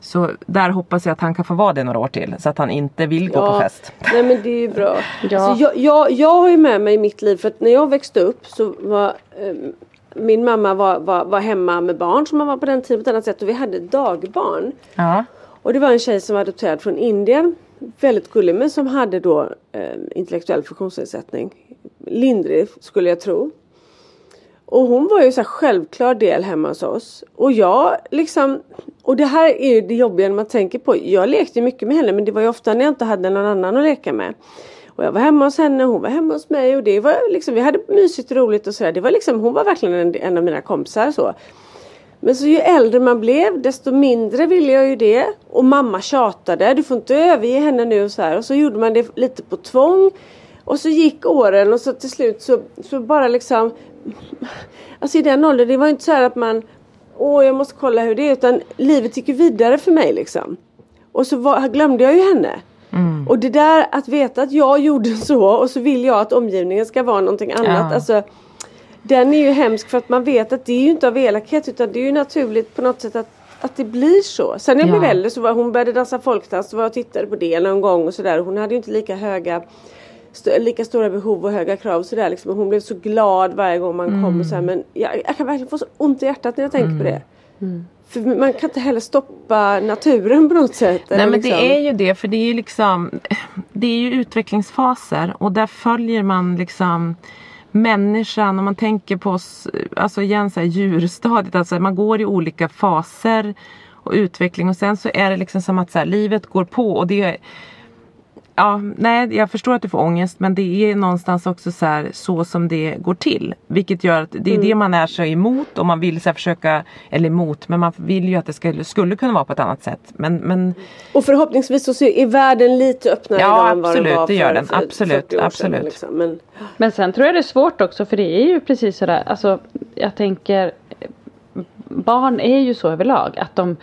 Så där hoppas jag att han kan få vara det några år till så att han inte vill gå på fest. Nej men det är ju bra. Ja. Alltså, jag, jag, jag har ju med mig i mitt liv för att när jag växte upp så var eh, min mamma var, var, var hemma med barn som man var på den tiden på ett annat sätt och vi hade dagbarn. Ja. Och det var en tjej som var adopterad från Indien. Väldigt gullig men som hade då eh, intellektuell funktionsnedsättning. Lindrig skulle jag tro. Och hon var ju så självklar del hemma hos oss. Och jag liksom Och det här är ju det jobbiga när man tänker på. Jag lekte mycket med henne men det var ju ofta när jag inte hade någon annan att leka med. Och jag var hemma hos henne, hon var hemma hos mig och det var liksom, vi hade mysigt och roligt och sådär. Det var liksom, hon var verkligen en, en av mina kompisar så. Men så ju äldre man blev desto mindre ville jag ju det. Och mamma tjatade, du får inte överge henne nu och så här. Och så gjorde man det lite på tvång. Och så gick åren och så till slut så, så bara liksom Alltså i den åldern, det var inte så här att man Åh jag måste kolla hur det är utan livet gick ju vidare för mig liksom. Och så var, glömde jag ju henne. Och Och det där att veta att jag gjorde så och så vill jag att omgivningen ska vara någonting annat. Ja. Alltså, den är ju hemsk för att man vet att det är ju inte av elakhet utan det är ju naturligt på något sätt att, att det blir så. Sen när jag Ja. blev äldre så var hon började dansa folkdans så var jag och tittade på det någon gång och sådär. Hon hade ju inte lika höga st- lika stora behov och höga krav och sådär liksom. Och Hon blev så glad varje gång man kom och så här, men jag, jag kan verkligen få så ont i hjärtat när jag tänker på det. För man kan inte heller stoppa naturen på något sätt. Nej men liksom. det är ju det för det är ju liksom Det är ju utvecklingsfaser och där följer man liksom Människan om man tänker på oss, alltså igen så här, djurstadiet, alltså man går i olika faser och utveckling och sen så är det liksom som att så här, livet går på och det är Ja, nej jag förstår att du får ångest men det är någonstans också så här så som det går till. Vilket gör att det är Mm. det man är så emot och man vill så här försöka, eller emot, men man vill ju att det skulle, skulle kunna vara på ett annat sätt. Men, men Och förhoppningsvis så ser- är världen lite öppnare Ja, idag än vad den absolut, var det gör för, den. för Absolut, 40 år sedan, absolut. Liksom. Men, Men sen tror jag det är svårt också för det är ju precis sådär, alltså jag tänker Barn är ju så överlag att de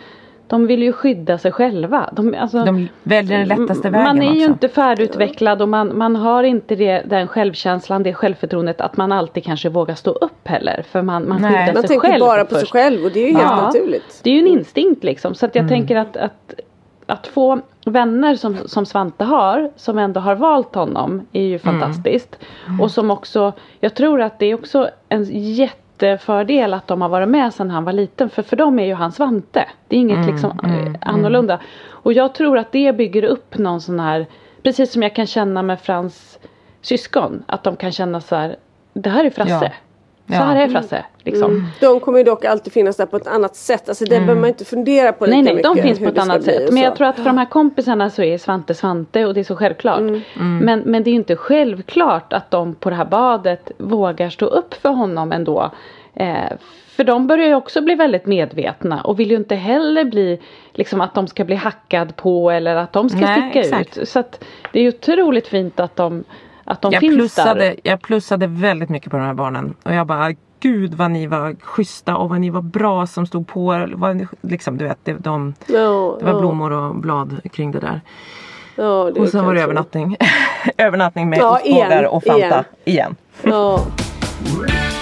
de vill ju skydda sig själva. De, alltså, de väljer den lättaste vägen man är ju också. inte färdigutvecklad och man, man har inte det, den självkänslan, det självförtroendet att man alltid kanske vågar stå upp heller. För man, man Nej. skyddar man sig tänker själv bara på sig först. själv och det är ju helt Ja. naturligt. Det är ju en instinkt liksom. Så att Mm. jag tänker att, att, att få vänner som, som Svante har, som ändå har valt honom, är ju Mm. fantastiskt. Och som också, jag tror att det är också en jättefördel att de har varit med sedan han var liten. För för dem är ju han Svante. Det är inget Mm, liksom eh, annorlunda. Och jag tror att det bygger upp någon sån här, precis som jag kan känna med Frans syskon. Att de kan känna så här, det här är Frasse. Ja. Så Ja. här är Frasse. Liksom. De kommer ju dock alltid finnas där på ett annat sätt. Alltså det behöver man inte fundera på lika Nej, nej, mycket. de finns på ett annat sätt. Men jag tror att för de här kompisarna så är Svante Svante och det är så självklart. Mm. Men, men det är ju inte självklart att de på det här badet vågar stå upp för honom ändå. Eh, för de börjar ju också bli väldigt medvetna och vill ju inte heller bli liksom att de ska bli hackad på eller att de ska Nej, sticka exakt. ut. Så att det är ju otroligt fint att de, att de jag, finns plussade, där. jag plussade väldigt mycket på de här barnen. Och jag bara Gud vad ni var schyssta och vad ni var bra som stod på. Vad, liksom, du vet, det, de, Ja, det var ja, blommor och blad kring det där. Ja, det Och sen var det övernattning. övernattning med ostbågar och Fanta. igen. igen.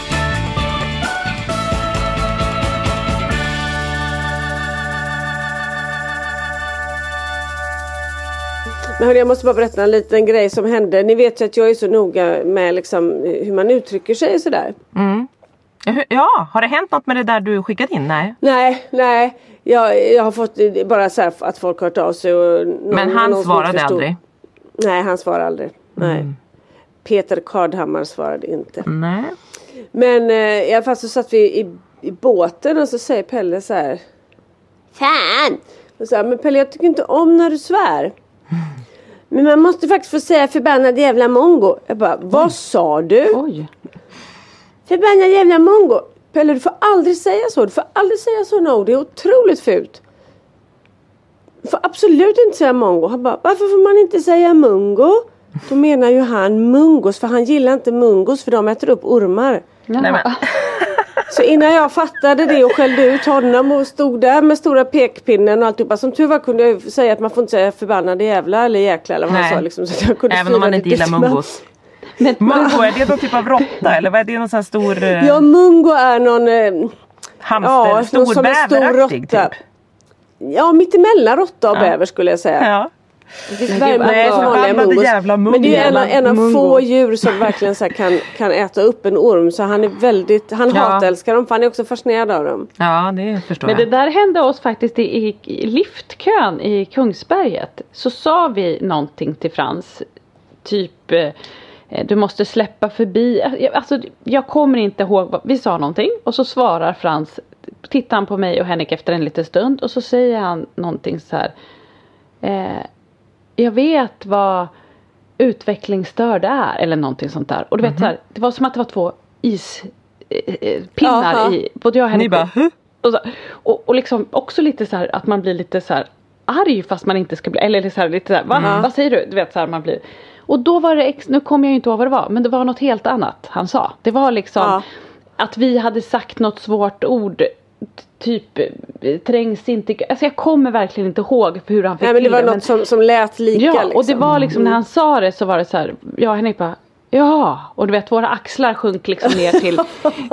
Men hörni, jag måste bara berätta en liten grej som hände. Ni vet ju att jag är så noga med liksom hur man uttrycker sig och sådär. Ja, hur- Ja, har det hänt något med det där du skickat in? Nej. Nej, nej. Jag, jag har fått bara så här att folk har hört av sig. Och någon, Men han någon svarade aldrig? Nej, han svarade aldrig. Nej. Mm. Peter Kardhammar svarade inte. Nej. Men eh, i alla fall så satt vi i, i båten och så säger Pelle så här. Fan! Och så här, men Pelle jag tycker inte om när du svär. Men man måste faktiskt få säga förbannad jävla mongo. Jag bara, vad sa du? Oj. Förbannad jävla mongo. Pelle du får aldrig säga så. Du får aldrig säga så no. Det är otroligt fult. Du får absolut inte säga mongo. Han bara, varför får man inte säga mungo? Då menar ju han mungos för han gillar inte mungos för de äter upp ormar. Jaha. Nej, men, Så innan jag fattade det och skällde ut honom och stod där med stora pekpinnen och alltihopa. Som tur var kunde jag säga att man får inte säga förbannade jävla eller jäkla eller vad han Nej. sa liksom. Så jag kunde även om man inte gillar mungos. Men, Mungo, är det någon typ av råtta eller vad är det? Någon sån här stor eh, Ja mungo är någon eh, hamster? ja, stor någon som en stor bäveraktig råtta. typ? Ja mittemellan råtta och Ja. bäver skulle jag säga. Ja. Förbannade jävla Men det är en, av- en av mungo. få djur som verkligen så här kan, kan äta upp en orm. Så han är väldigt, han Ja. hatälskar dem för han är också fascinerad av dem. ja, det förstår Men det jag. där hände oss faktiskt i, i, i liftkön i Kungsberget. Så sa vi någonting till Frans. Typ eh, du måste släppa förbi. Jag- Alltså, jag kommer inte ihåg. Vad, vi sa någonting och så svarar Frans. Tittar han på mig och Henrik efter en liten stund och så säger han någonting så här. Eh, jag vet vad utvecklingsstörd är eller någonting sånt där. Och du vet så här, det var som att det var två ispinnar eh, eh, i både jag och Henrik. Ni bara, huh? Och, så, och, och liksom också lite så här att man blir lite så här arg fast man inte ska bli, eller så här, lite så här, Va? vad säger du? Du vet så här man blir. Och då var det, ex, nu kommer jag inte ihåg vad det var, men det var något helt annat han sa. Det var liksom Ja. att vi hade sagt något svårt ord typ trängs inte, alltså jag kommer verkligen inte ihåg hur han fick Nej men det till var något som, som lät lika Ja liksom. och det var liksom när han sa det så var det så här, jag och Henrik bara Ja, och du vet våra axlar sjönk liksom ner till,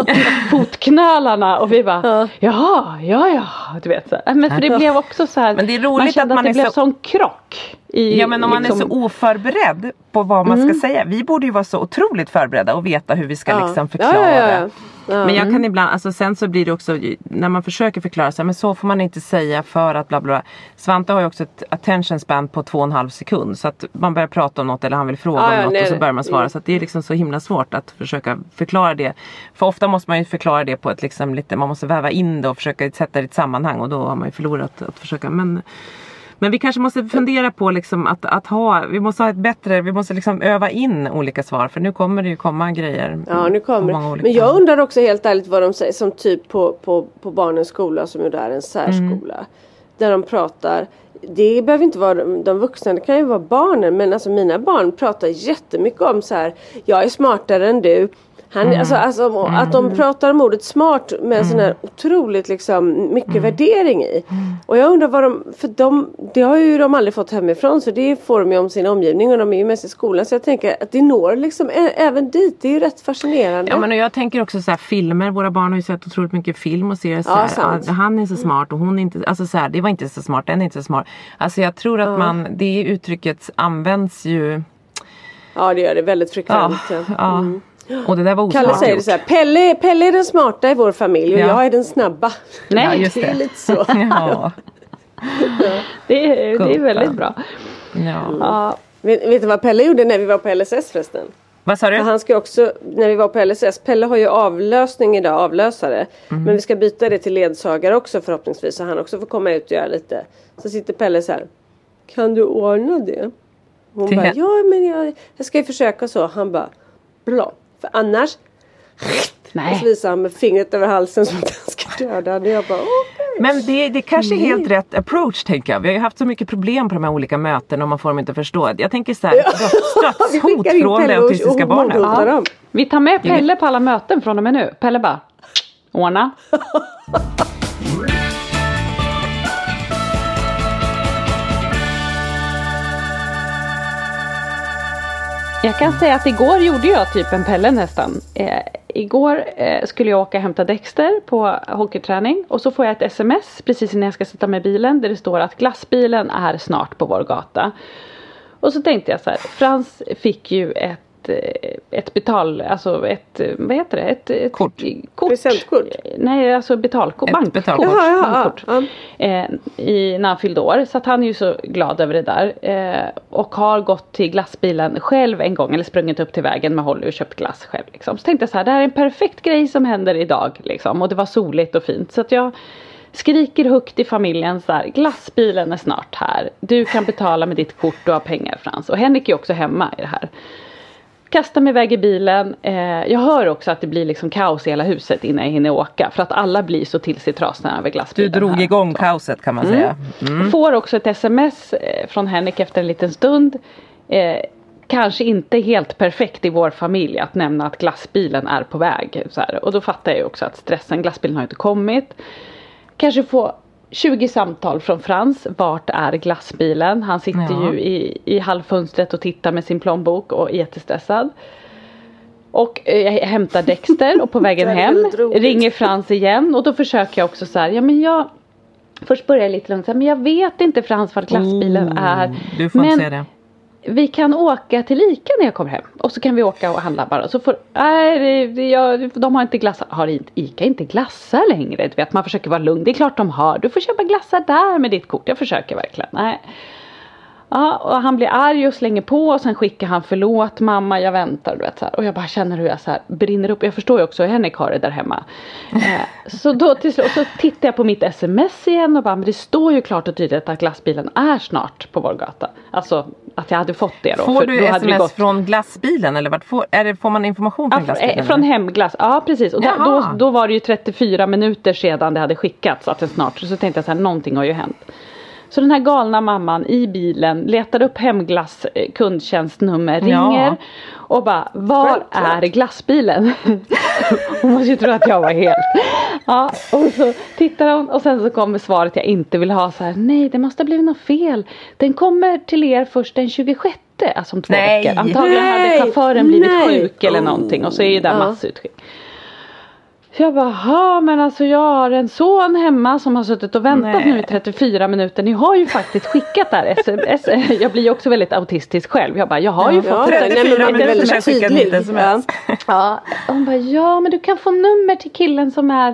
till fotknölarna och vi bara Jaha, ja ja, du vet så här. Men för det blev också så här Men det är roligt Man kände att man det är blev så- sån krock i, Ja men om man är liksom- så oförberedd på vad man ska säga. Vi borde ju vara så otroligt förberedda och veta hur vi ska Ja. liksom Ja, förklara. ja, Ja. Men jag kan ibland, alltså sen så blir det också när man försöker förklara så här, men så får man inte säga för att bla bla. Svante har ju också ett attention span på två och en halv sekund. Så att man börjar prata om något eller han vill fråga Ja, om något nej, och så börjar man svara. Mm. Så att det är liksom så himla svårt att försöka förklara det. För ofta måste man ju förklara det på ett liksom lite, man måste väva in det och försöka sätta det i ett sammanhang och då har man ju förlorat att försöka. Men men vi kanske måste fundera på liksom att, att ha, vi måste ha ett bättre, vi måste liksom öva in olika svar för nu kommer det ju komma grejer. Ja nu kommer det. Men jag undrar också helt ärligt vad de säger som typ på, på, på barnens skola som ju är en särskola. Mm. Där de pratar det behöver inte vara de, de vuxna, det kan ju vara barnen. Men alltså mina barn pratar jättemycket om så här. Jag är smartare än du. Han, Mm. alltså, alltså, Att de pratar om ordet smart med en sån här otroligt liksom, mycket Mm. värdering i. Och jag undrar vad de, för de, det har ju de aldrig fått hemifrån så det får de ju om sin omgivning och de är ju mest i skolan. Så jag tänker att det når liksom ä- även dit. Det är ju rätt fascinerande. Ja men och jag tänker också så här filmer, våra barn har ju sett otroligt mycket film och ser så här. "Ah, han är så smart och hon är inte, alltså så här, det var inte så smart, den är inte så smart. Alltså jag tror att man, det uttrycket används ju, Ja det gör det väldigt ja, frekvent. ja. ja. Mm. Och det där var Kalle säger så här, Pelle, Pelle är den smarta i vår familj och Ja. jag är den snabba. Nej, Ja, just Det är det. lite så. Ja, det, är, det är väldigt bra. ja. Ja, Vet, vet du vad Pelle gjorde när vi var på LSS förresten? Vad sa du? Han ska också, när vi var på LSS, Pelle har ju avlösning idag, avlösare. Mhm. Men vi ska byta det till ledsagare också förhoppningsvis så han också får komma ut och göra lite. Så sitter Pelle så här. Kan du ordna det? Hon bara, ja men jag, jag ska ju försöka så. Han bara, bra. För annars nej. Och så visar han med fingret över halsen som att han ska döda henne. Jag bara, okej. Men det, det kanske är helt rätt approach tänker jag. Vi har ju haft så mycket problem på de här olika mötena och man får dem inte förstå. Jag tänker så här, dödshot från det och- autistiska barnet. dem. Vi tar med Pelle på alla möten från och med nu. Pelle bara ordna. Jag kan säga att igår gjorde jag typ en Pelle nästan. Eh, igår eh, skulle jag åka och hämta Dexter på hockeyträning och så får jag ett sms precis innan jag ska sätta mig i bilen där det står att glassbilen är snart på vår gata. Och så tänkte jag så här, Frans fick ju ett ett betal, alltså ett, vad heter det? Ett, ett Kort. kort. Presentkort? Nej, alltså betalkort. Ett Bankkort. betalkort. Jaha, ja, Bankkort. ja, Eh, i, när han fyllde år. Så att han är ju så glad över det där. Eh, och har gått till glassbilen själv en gång. Eller sprungit upp till vägen med Holly och köpt glass själv. Liksom. Så tänkte jag så här, det här är en perfekt grej som händer idag. Liksom. Och det var soligt och fint. Så att jag skriker högt i familjen så här, glassbilen är snart här. Du kan betala med ditt kort, du har pengar Frans. Och Henrik är också hemma i det här. Kastar mig iväg i bilen. Eh, jag hör också att det blir liksom kaos i hela huset innan jag hinner åka. För att alla blir så till sig trasna över Du glassbilen. drog här. igång kaoset kan man säga. Mm. Får också ett sms eh, från Henrik efter en liten stund. Eh, kanske inte helt perfekt i vår familj att nämna att glassbilen är på väg. Så. Och då fattar jag också att stressen, glassbilen har inte kommit. Kanske få 20 samtal från Frans. Vart är glassbilen? Han sitter Ja. ju i, i halvfönstret och tittar med sin plånbok och är jättestressad. Och eh, jag hämtar Dexter och på vägen hem ringer Frans igen och då försöker jag också så här, ja men jag Först börjar jag lite lugnt, men jag vet inte Frans vart glassbilen Oh, är. Du får men inte säga det vi kan åka till Ica när jag kommer hem. Och så kan vi åka och handla bara. Så får, nej, det, jag, de har inte glassar. Har inte- Ica inte glassar längre? Du vet, man försöker vara lugn. Det är klart de har. Du får köpa glassar där med ditt kort. Jag försöker verkligen. Nej. Ja, och han blir arg och slänger på och sen skickar han förlåt mamma, jag väntar. Du vet, så här. Och jag bara känner hur jag så här brinner upp. Jag förstår ju också hur Henrik har det där hemma. Eh, så då till slut, så tittar jag på mitt sms igen och bara, men det står ju klart och tydligt att glassbilen är snart på vår gata. Alltså att jag hade fått det då. Får du det sms gått- från glassbilen eller vart får, är det, får man information från Ja, glassbilen? eh, från hemglass, ja precis. Och då, då, var det ju 34 minuter sedan det hade skickats att den snart, så tänkte jag så här, någonting har ju hänt. Så den här galna mamman i bilen letar upp hemglass eh, kundtjänstnummer, ringer Ja. och bara var Självklart. är glassbilen? hon måste ju tro att jag var helt. Ja, och så tittar hon och sen så kommer svaret jag inte vill ha så här. Nej, det måste ha blivit något fel. Den kommer till er först den 26. Alltså om två Nej. veckor. Antagligen Nej, hade chauffören blivit nej. sjuk eller någonting och så är ju där Ja. massutskick. Så jag bara, "Ha, men alltså jag har en son hemma som har suttit och väntat Nej. nu i 34 minuter. Ni har ju faktiskt skickat där sms. Jag blir ju också väldigt autistisk själv. Jag bara, jag har ju Ja, fått nej, men 34 man är minuter väldigt ett tydlig. sms. Ja. Hon bara ja men du kan få nummer till killen som är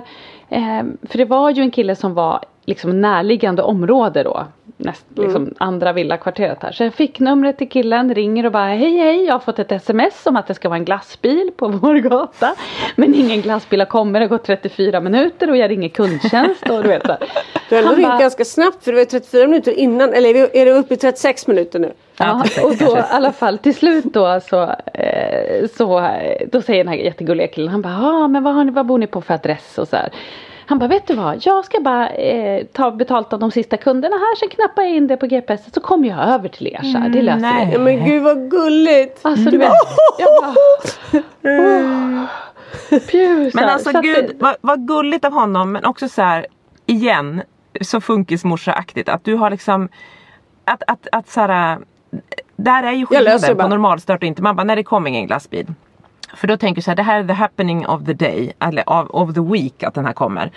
eh, För det var ju en kille som var liksom närliggande område då näst, liksom andra villakvarteret här. Så jag fick numret till killen, ringer och bara hej hej jag har fått ett sms om att det ska vara en glassbil på vår gata. Men ingen glassbil har kommit, det har gått 34 minuter och jag ringer kundtjänst och du vet så. Du har ändå ringt ganska snabbt för det var ju 34 minuter innan. Eller är det uppe i 36 minuter nu? Ja, och då i alla fall till slut då så, eh, så eh, då säger den här jättegulliga killen han bara ja men vad, har ni, vad bor ni på för adress och så här. Han bara vet du vad jag ska bara eh, ta betalt av de sista kunderna här sen knappar jag in det på GPS så kommer jag över till er så här. Det löser nej. vi. Men gud vad gulligt! Alltså du vet. Jag bara. Oh, Men alltså gud det- vad, vad gulligt av honom men också så här igen så funkismorsa-aktigt att du har liksom att, att, att så här, där är ju skillnaden på normalstart och inte. Man bara, när det kommer ingen glassbil. För då tänker du så här, det här är the happening of the day, eller of, of the week att den här kommer.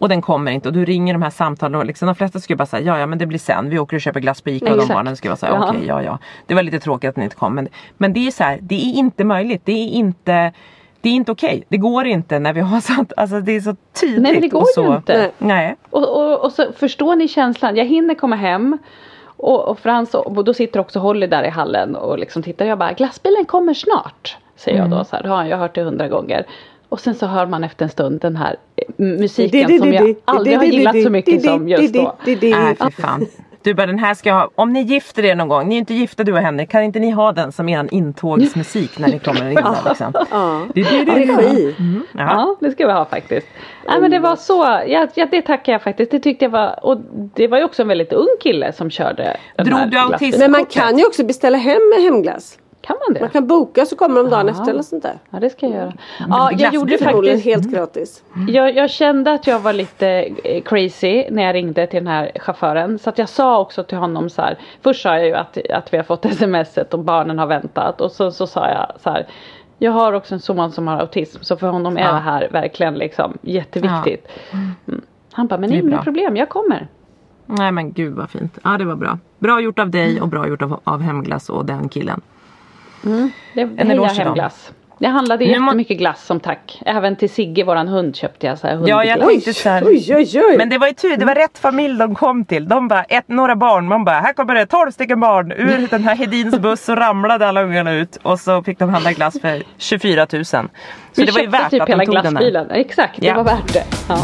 Och den kommer inte och du ringer de här samtalen och liksom, de flesta skulle bara säga ja ja men det blir sen, vi åker och köper glass på Ica och de barnen skulle här, Ja. okej ja ja. Det var lite tråkigt att den inte kom men, men det är så här, det är inte möjligt, det är inte det är inte okej. Det går inte när vi har sånt, alltså det är så tydligt. Nej men det går och så, ju inte. Nej. Och, och, och så förstår ni känslan. Jag hinner komma hem. Och, och Frans och då sitter också Holly där i hallen och liksom tittar. Jag bara glassbilen kommer snart. Säger jag då så här. Det har jag hört det hundra gånger. Och sen så hör man efter en stund den här eh, musiken som jag aldrig har gillat så mycket som just då. Nej fy fan. Du bara den här ska jag ha, om ni gifter er någon gång, ni är inte gifta du och Henrik, kan inte ni ha den som eran intågsmusik när ni kommer in liksom? Ja. Det, det, det, Regi. Ja. Ja det ska vi ha faktiskt. Nej men det var så, ja, ja det tackar jag faktiskt. Det tyckte jag var, och det var ju också en väldigt ung kille som körde den Drog här du autism? Men man kan ju också beställa hem hemglass. Kan man det? Man kan boka så kommer de dagen Ja. efter eller sånt där. Ja det ska jag göra. Ja jag gjorde faktiskt helt gratis. Jag, jag kände att jag var lite eh, crazy när jag ringde till den här chauffören. Så att jag sa också till honom så här. Först sa jag ju att, att vi har fått smset och barnen har väntat. Och så, så sa jag så här. Jag har också en son som har autism. Så för honom är Ja. det här verkligen liksom jätteviktigt. Mm. Han bara, men Det är inga problem, jag kommer. Nej men gud vad fint. Ja det var bra. Bra gjort av dig och bra gjort av, av Hemglass och den killen. Det, En eloge till dem. hemglass. Jag handlade Nu jättemycket glass som tack. Även till Sigge, våran hund, köpte jag så här Ja jag hundglass. tänkte så här. Oj oj oj! Men det var ju tur, det var rätt familj de kom till. De bara, ett, några barn, man bara, här kommer det 12 stycken barn ur den här Hedins buss och ramlade alla ungarna ut. Och så fick de handla glass för 24 000. Så Vi det var ju värt typ att de tog den glassbilen. Exakt, det Ja. var värt det. Ja.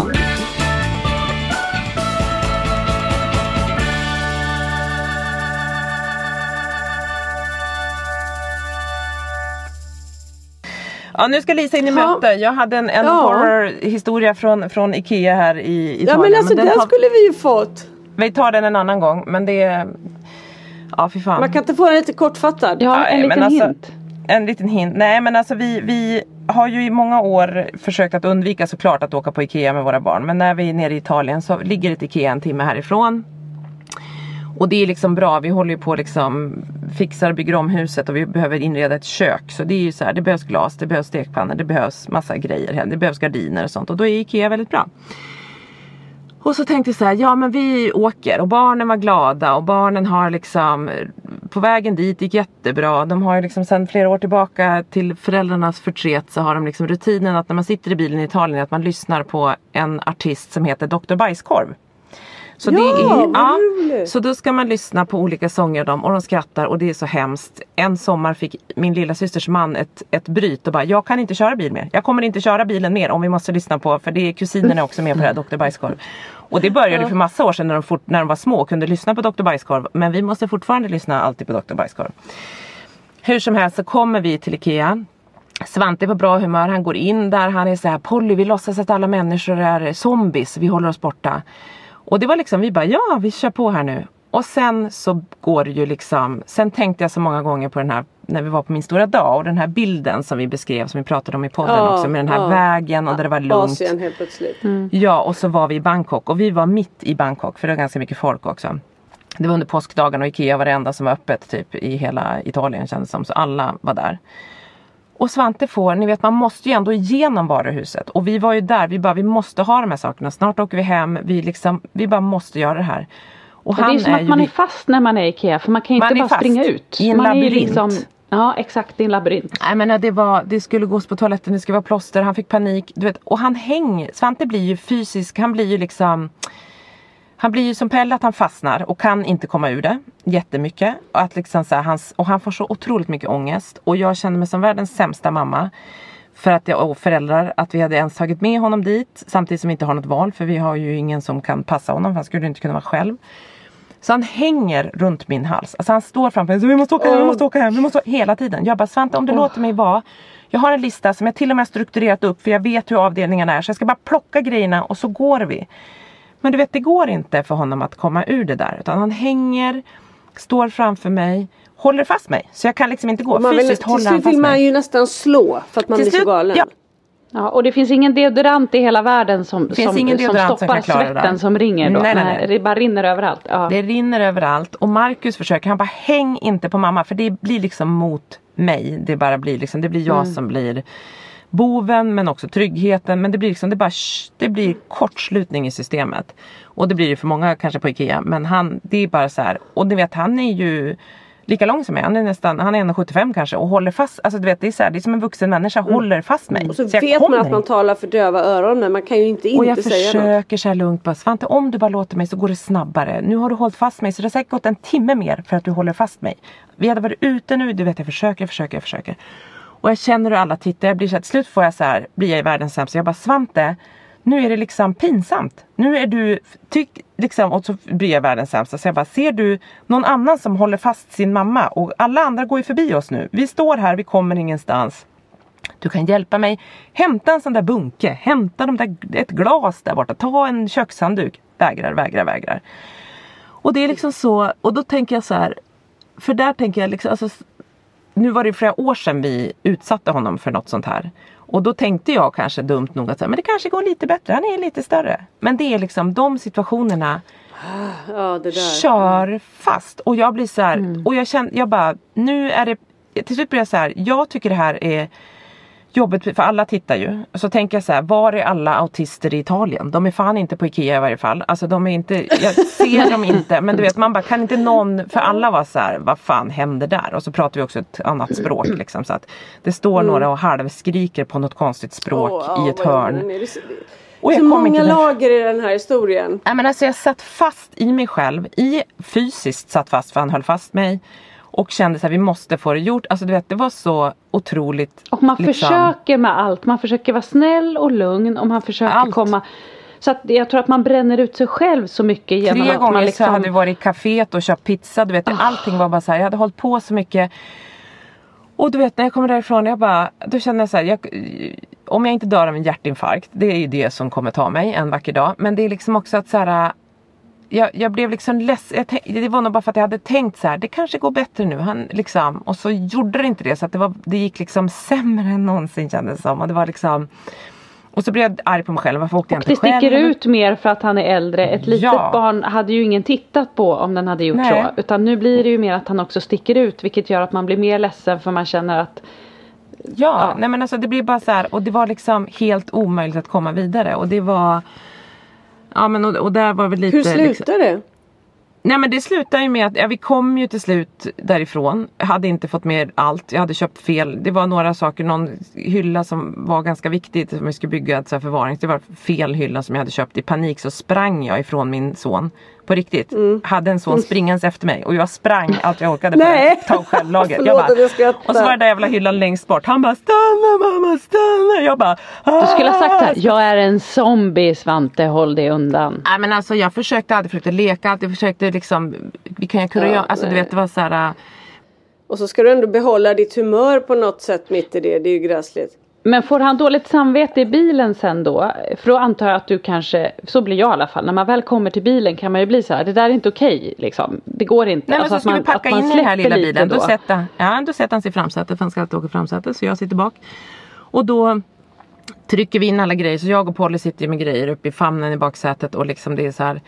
Ja nu ska Lisa in i Ja. möte. Jag hade en, en Ja. horrorhistoria från, från Ikea här i Italien. ja men alltså den den tar, skulle vi ju fått. Vi tar den en annan gång men det är... Ja fy fan. Man kan inte få den lite kortfattad. Ja, en men liten alltså- hint. En liten hint. Nej men alltså vi, vi har ju i många år försökt att undvika såklart att åka på Ikea med våra barn. Men när vi är nere i Italien så ligger ett Ikea en timme härifrån. Och det är liksom bra, vi håller ju på liksom fixar och bygger om huset och vi behöver inreda ett kök. Så det är ju så här, det behövs glas, det behövs stekpannor, det behövs massa grejer här. Det behövs gardiner och sånt och då är Ikea väldigt bra. Och så tänkte jag så här, ja men vi åker och barnen var glada och barnen har liksom på vägen dit gick jättebra. De har ju liksom sedan flera år tillbaka till föräldrarnas förtret så har de liksom rutinen att när man sitter i bilen i Italien att man lyssnar på en artist som heter Dr. Bajskorv. Så Ja, det är, vad roligt. så då ska man lyssna på olika sånger dem och de skrattar och det är så hemskt. En sommar fick min lilla systers man ett, ett bryt och bara jag kan inte köra bil mer. Jag kommer inte köra bilen mer om vi måste lyssna på för det är kusinerna också med på det här Dr. Bajskorv. Och det började för massa år sedan när de, fort, när de var små och kunde lyssna på Dr. Bajskorv. Men vi måste fortfarande lyssna alltid på Dr. Bajskorv. Hur som helst så kommer vi till Ikea. Svante är på bra humör, han går in där, han är så här Polly vi låtsas att alla människor är zombies, vi håller oss borta. Och det var liksom, vi bara ja vi kör på här nu. Och sen så går det ju liksom, sen tänkte jag så många gånger på den här när vi var på min stora dag och den här bilden som vi beskrev som vi pratade om i podden Ja, också med den här ja. vägen och där det var lugnt. Asien helt plötsligt. Ja och så var vi i Bangkok och vi var mitt i Bangkok för det var ganska mycket folk också. Det var under påskdagen och Ikea var det enda som var öppet typ i hela Italien kändes det som. Så alla var där. Och Svante får, ni vet man måste ju ändå igenom varuhuset. Och vi var ju där, vi bara vi måste ha de här sakerna. Snart åker vi hem, vi liksom, vi bara måste göra det här. Och Och det är som att ju man är fast när man är i Ikea för man kan ju Man inte är bara springa ut. i en man labyrint. Är liksom, ja exakt, i en labyrint. Nej men det, var, det skulle gås på toaletten, det skulle vara plåster, han fick panik. Du vet, och han hänger, Svante blir ju fysisk, han blir ju liksom han blir ju som Pelle att han fastnar och kan inte komma ur det jättemycket. Och, att liksom så här, hans, och han får så otroligt mycket ångest. Och jag känner mig som världens sämsta mamma. För att jag, och föräldrar, att vi hade ens tagit med honom dit. Samtidigt som vi inte har något val för vi har ju ingen som kan passa honom. För han skulle inte kunna vara själv. Så han hänger runt min hals. Alltså han står framför mig. Så vi måste åka hem, vi måste åka hem. Vi måste, hela tiden. Jag bara Svante om du låter mig vara. Jag har en lista som jag till och med strukturerat upp för jag vet hur avdelningarna är. Så jag ska bara plocka grejerna och så går vi. Men du vet det går inte för honom att komma ur det där. Utan han hänger, står framför mig, håller fast mig. Så jag kan liksom inte gå. Man vill, Fysiskt till håller han slut fast vill man mig. ju nästan slå för att man Till blir så slut- galen. Ja, Ja, och det finns ingen deodorant i hela världen som, finns som, ingen som som stoppar där. svetten som ringer då. Nej, nej, nej. Det bara rinner överallt. Ja. Det rinner överallt och Marcus försöker, han bara häng inte på mamma för det blir liksom mot mig. Det bara blir liksom, det blir jag som blir boven men också tryggheten. Men det blir liksom, det bara, det blir kortslutning i systemet. Och det blir det för många kanske på Ikea. Men han, det är bara så här. Och du vet han är ju lika lång som mig. Han är nästan, han är 1,75 kanske och håller fast. Alltså du vet det är så här, det är som en vuxen människa håller fast mig. Och så, jag vet man att man talar för döva öron men man kan ju inte Och inte jag säga något. försöker så här lugnt bara Svante om du bara låter mig så går det snabbare. Nu har du hållit fast mig så det har säkert gått en timme mer för att du håller fast mig. Vi hade varit ute nu, du vet jag försöker, jag försöker, jag försöker. Och jag känner hur alla tittar, jag blir så här, till slut får jag så här, blir jag i världens sämsta. Jag bara Svante, nu är det liksom pinsamt. Nu är du, tyck, liksom, och så blir jag världens sämsta. Så jag bara, ser du någon annan som håller fast sin mamma? Och alla andra går ju förbi oss nu. Vi står här, vi kommer ingenstans. Du kan hjälpa mig. Hämta en sån där bunke. Hämta de där, ett glas där borta. Ta en kökshandduk. Vägrar, vägrar, vägrar. Och det är liksom så. Och då tänker jag så här. För där tänker jag liksom. Alltså, nu var det flera år sedan vi utsatte honom för något sånt här. Och då tänkte jag kanske dumt nog att säga, men det kanske går lite bättre. Han är lite större. Men det är liksom de situationerna Ja, kör fast. Och jag blir så här, och jag känner, jag bara, nu är det, till slut blir jag så här, jag tycker det här är jobbigt för alla tittar ju. Så tänker jag så här, var är alla autister i Italien? De är fan inte på Ikea i varje fall. Alltså de är inte, jag ser dem inte. Men du vet man bara, kan inte någon, för alla var så här, vad fan händer där? Och så pratar vi också ett annat språk liksom. Så att det står några och halvskriker på något konstigt språk ja, i ett vad hörn. Och jag så många lager i den här historien. Nej men alltså jag satt fast i mig själv, i, fysiskt satt fast för han höll fast mig. Och kände så här, vi måste få det gjort. Alltså du vet det var så otroligt. Och man liksom- försöker med allt. Man försöker vara snäll och lugn och man försöker Allt. komma så att jag tror att man bränner ut sig själv så mycket genom Tre att gånger man så liksom... hade vi varit i kaféet och köpt pizza. Du vet, allting var bara så här. Jag hade hållit på så mycket. Och du vet när jag kommer därifrån, jag bara, då känner jag så här, jag, om jag inte dör av en hjärtinfarkt, det är ju det som kommer ta mig en vacker dag. Men det är liksom också att så här, jag, jag blev liksom ledsen. Det var nog bara för att jag hade tänkt så här, det kanske går bättre nu. Han, liksom, och så gjorde det inte det. Så att det, var, det gick liksom sämre än någonsin kändes det som. Och det var liksom och så blev jag arg på mig själv. Varför åkte jag Och inte det sticker själv? ut mer för att han är äldre. Ett litet Ja. barn hade ju ingen tittat på om den hade gjort Nej. så. Utan nu blir det ju mer att han också sticker ut. Vilket gör att man blir mer ledsen för man känner att Ja, Ja. nej men alltså det blir bara så här och det var liksom helt omöjligt att komma vidare och det var Ja men och, och där var väl lite Hur liksom, slutar det? Nej men det slutade ju med att ja, vi kom ju till slut därifrån. Jag hade inte fått med allt. Jag hade köpt fel. Det var några saker, någon hylla som var ganska viktig som vi skulle bygga ett förvaring. Det var fel hylla som jag hade köpt. I panik så sprang jag ifrån min son. På riktigt. Mm. Hade en son springandes efter mig och jag sprang allt jag orkade Nej. att ta. Förlåt att jag skrattar. och så var det där jävla hyllan längst bort. Han bara stanna mamma stanna. Jag bara du skulle ha sagt "Ah." så här, jag är en zombie Svante, håll dig undan. Nej men alltså jag försökte alltid försökte leka, alltid försökte liksom Vi kan ju kunna Ja, göra, alltså du nej. vet det var så här. äh, Och så ska du ändå behålla ditt humör på något sätt mitt i det. Det är ju gräsligt. Men får han dåligt samvete i bilen sen då? För då antar jag att du kanske, så blir jag i alla fall, när man väl kommer till bilen kan man ju bli så här, det där är inte okej liksom. Det går inte. Nej men Alltså så ska man- vi packa in i den här lilla bilen. Då, då. sätter, ja, då sätter han sig i framsätet för han ska alltid åka framsätet. Så jag sitter bak. Och då trycker vi in alla grejer. Så jag och Polly sitter ju med grejer uppe i famnen i baksätet. Och liksom det är så här.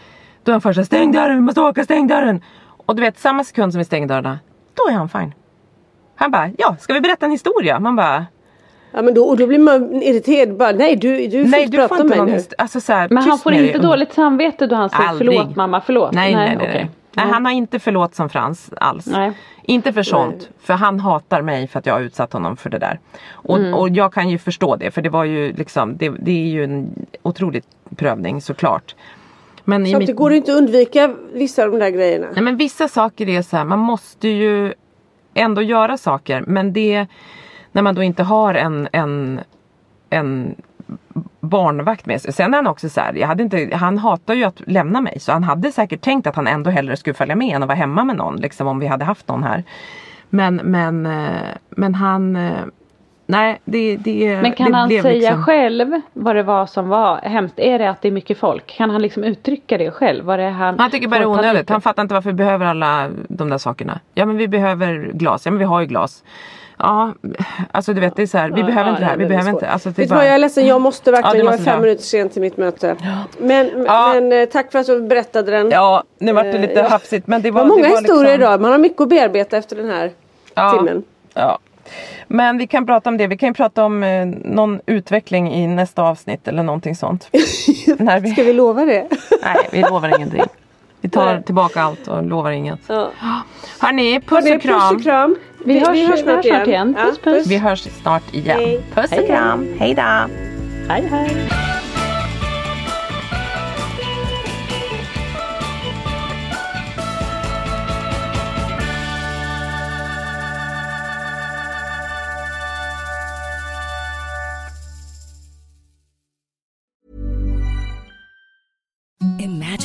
Då är han först stäng dörren, vi måste åka, stäng dörren. Och du vet samma sekund som vi stänger dörrarna. Då är han fine. Han bara, ja ska vi berätta en historia? Man bara, Ja men då, och då blir man irriterad. Bara, nej du, du får nej inte du prata får inte mig någon nu. historia. Alltså, så här, Men han får med inte dåligt samvete då han säger Aldrig. förlåt mamma, förlåt? Nej, nej, nej. nej. nej han har inte förlåt som Frans alls. Nej. Inte för sånt. För han hatar mig för att jag har utsatt honom för det där. Och, Mm. och jag kan ju förstå det. För det var ju liksom, det, det är ju en otrolig prövning såklart. Men i Samtidigt mitt, går det inte att undvika vissa av de där grejerna. nej, men vissa saker är så här, man måste ju ändå göra saker. Men det, när man då inte har en, en, en barnvakt med sig. Sen är han också så här, jag hade inte, han hatar ju att lämna mig. Så han hade säkert tänkt att han ändå hellre skulle följa med än att vara hemma med någon. Liksom om vi hade haft någon här. Men, men, eh, men han, eh, nej det, det Men kan det han säga liksom, själv vad det var som var hemskt? Är det att det är mycket folk? Kan han liksom uttrycka det själv? Vad det han, Han tycker bara det är onödigt. Han fattar inte varför vi behöver alla de där sakerna. Ja men vi behöver glas. Ja men vi har ju glas. Ja, alltså du vet det är så här, vi Ja, behöver ja, inte det här. ja, Vi det behöver inte. Alltså, det är Vet du vad jag är ledsen, jag måste Ja, verkligen, du jag är måste fem minuter sen till mitt möte. Men, Ja. men eh, tack för att du berättade den. Ja, nu vart det Eh, lite ja. hafsigt men det Det var, var många det var historier liksom... idag, man har mycket att bearbeta efter den här Ja. timmen. Ja. Men vi kan prata om det. Vi kan ju prata om eh, någon utveckling i nästa avsnitt eller någonting sånt. När vi... Ska vi lova det? Nej, vi lovar ingenting. Vi tar Nej. tillbaka allt och lovar inget. Ja. Hörni, puss Hörni, och kram. Puss och kram. Vi hörs- vi hörs snart igen. Ja, Puss, puss. Vi hörs snart igen. Hej. Puss Hej, och kram. Hej då. Hej hej.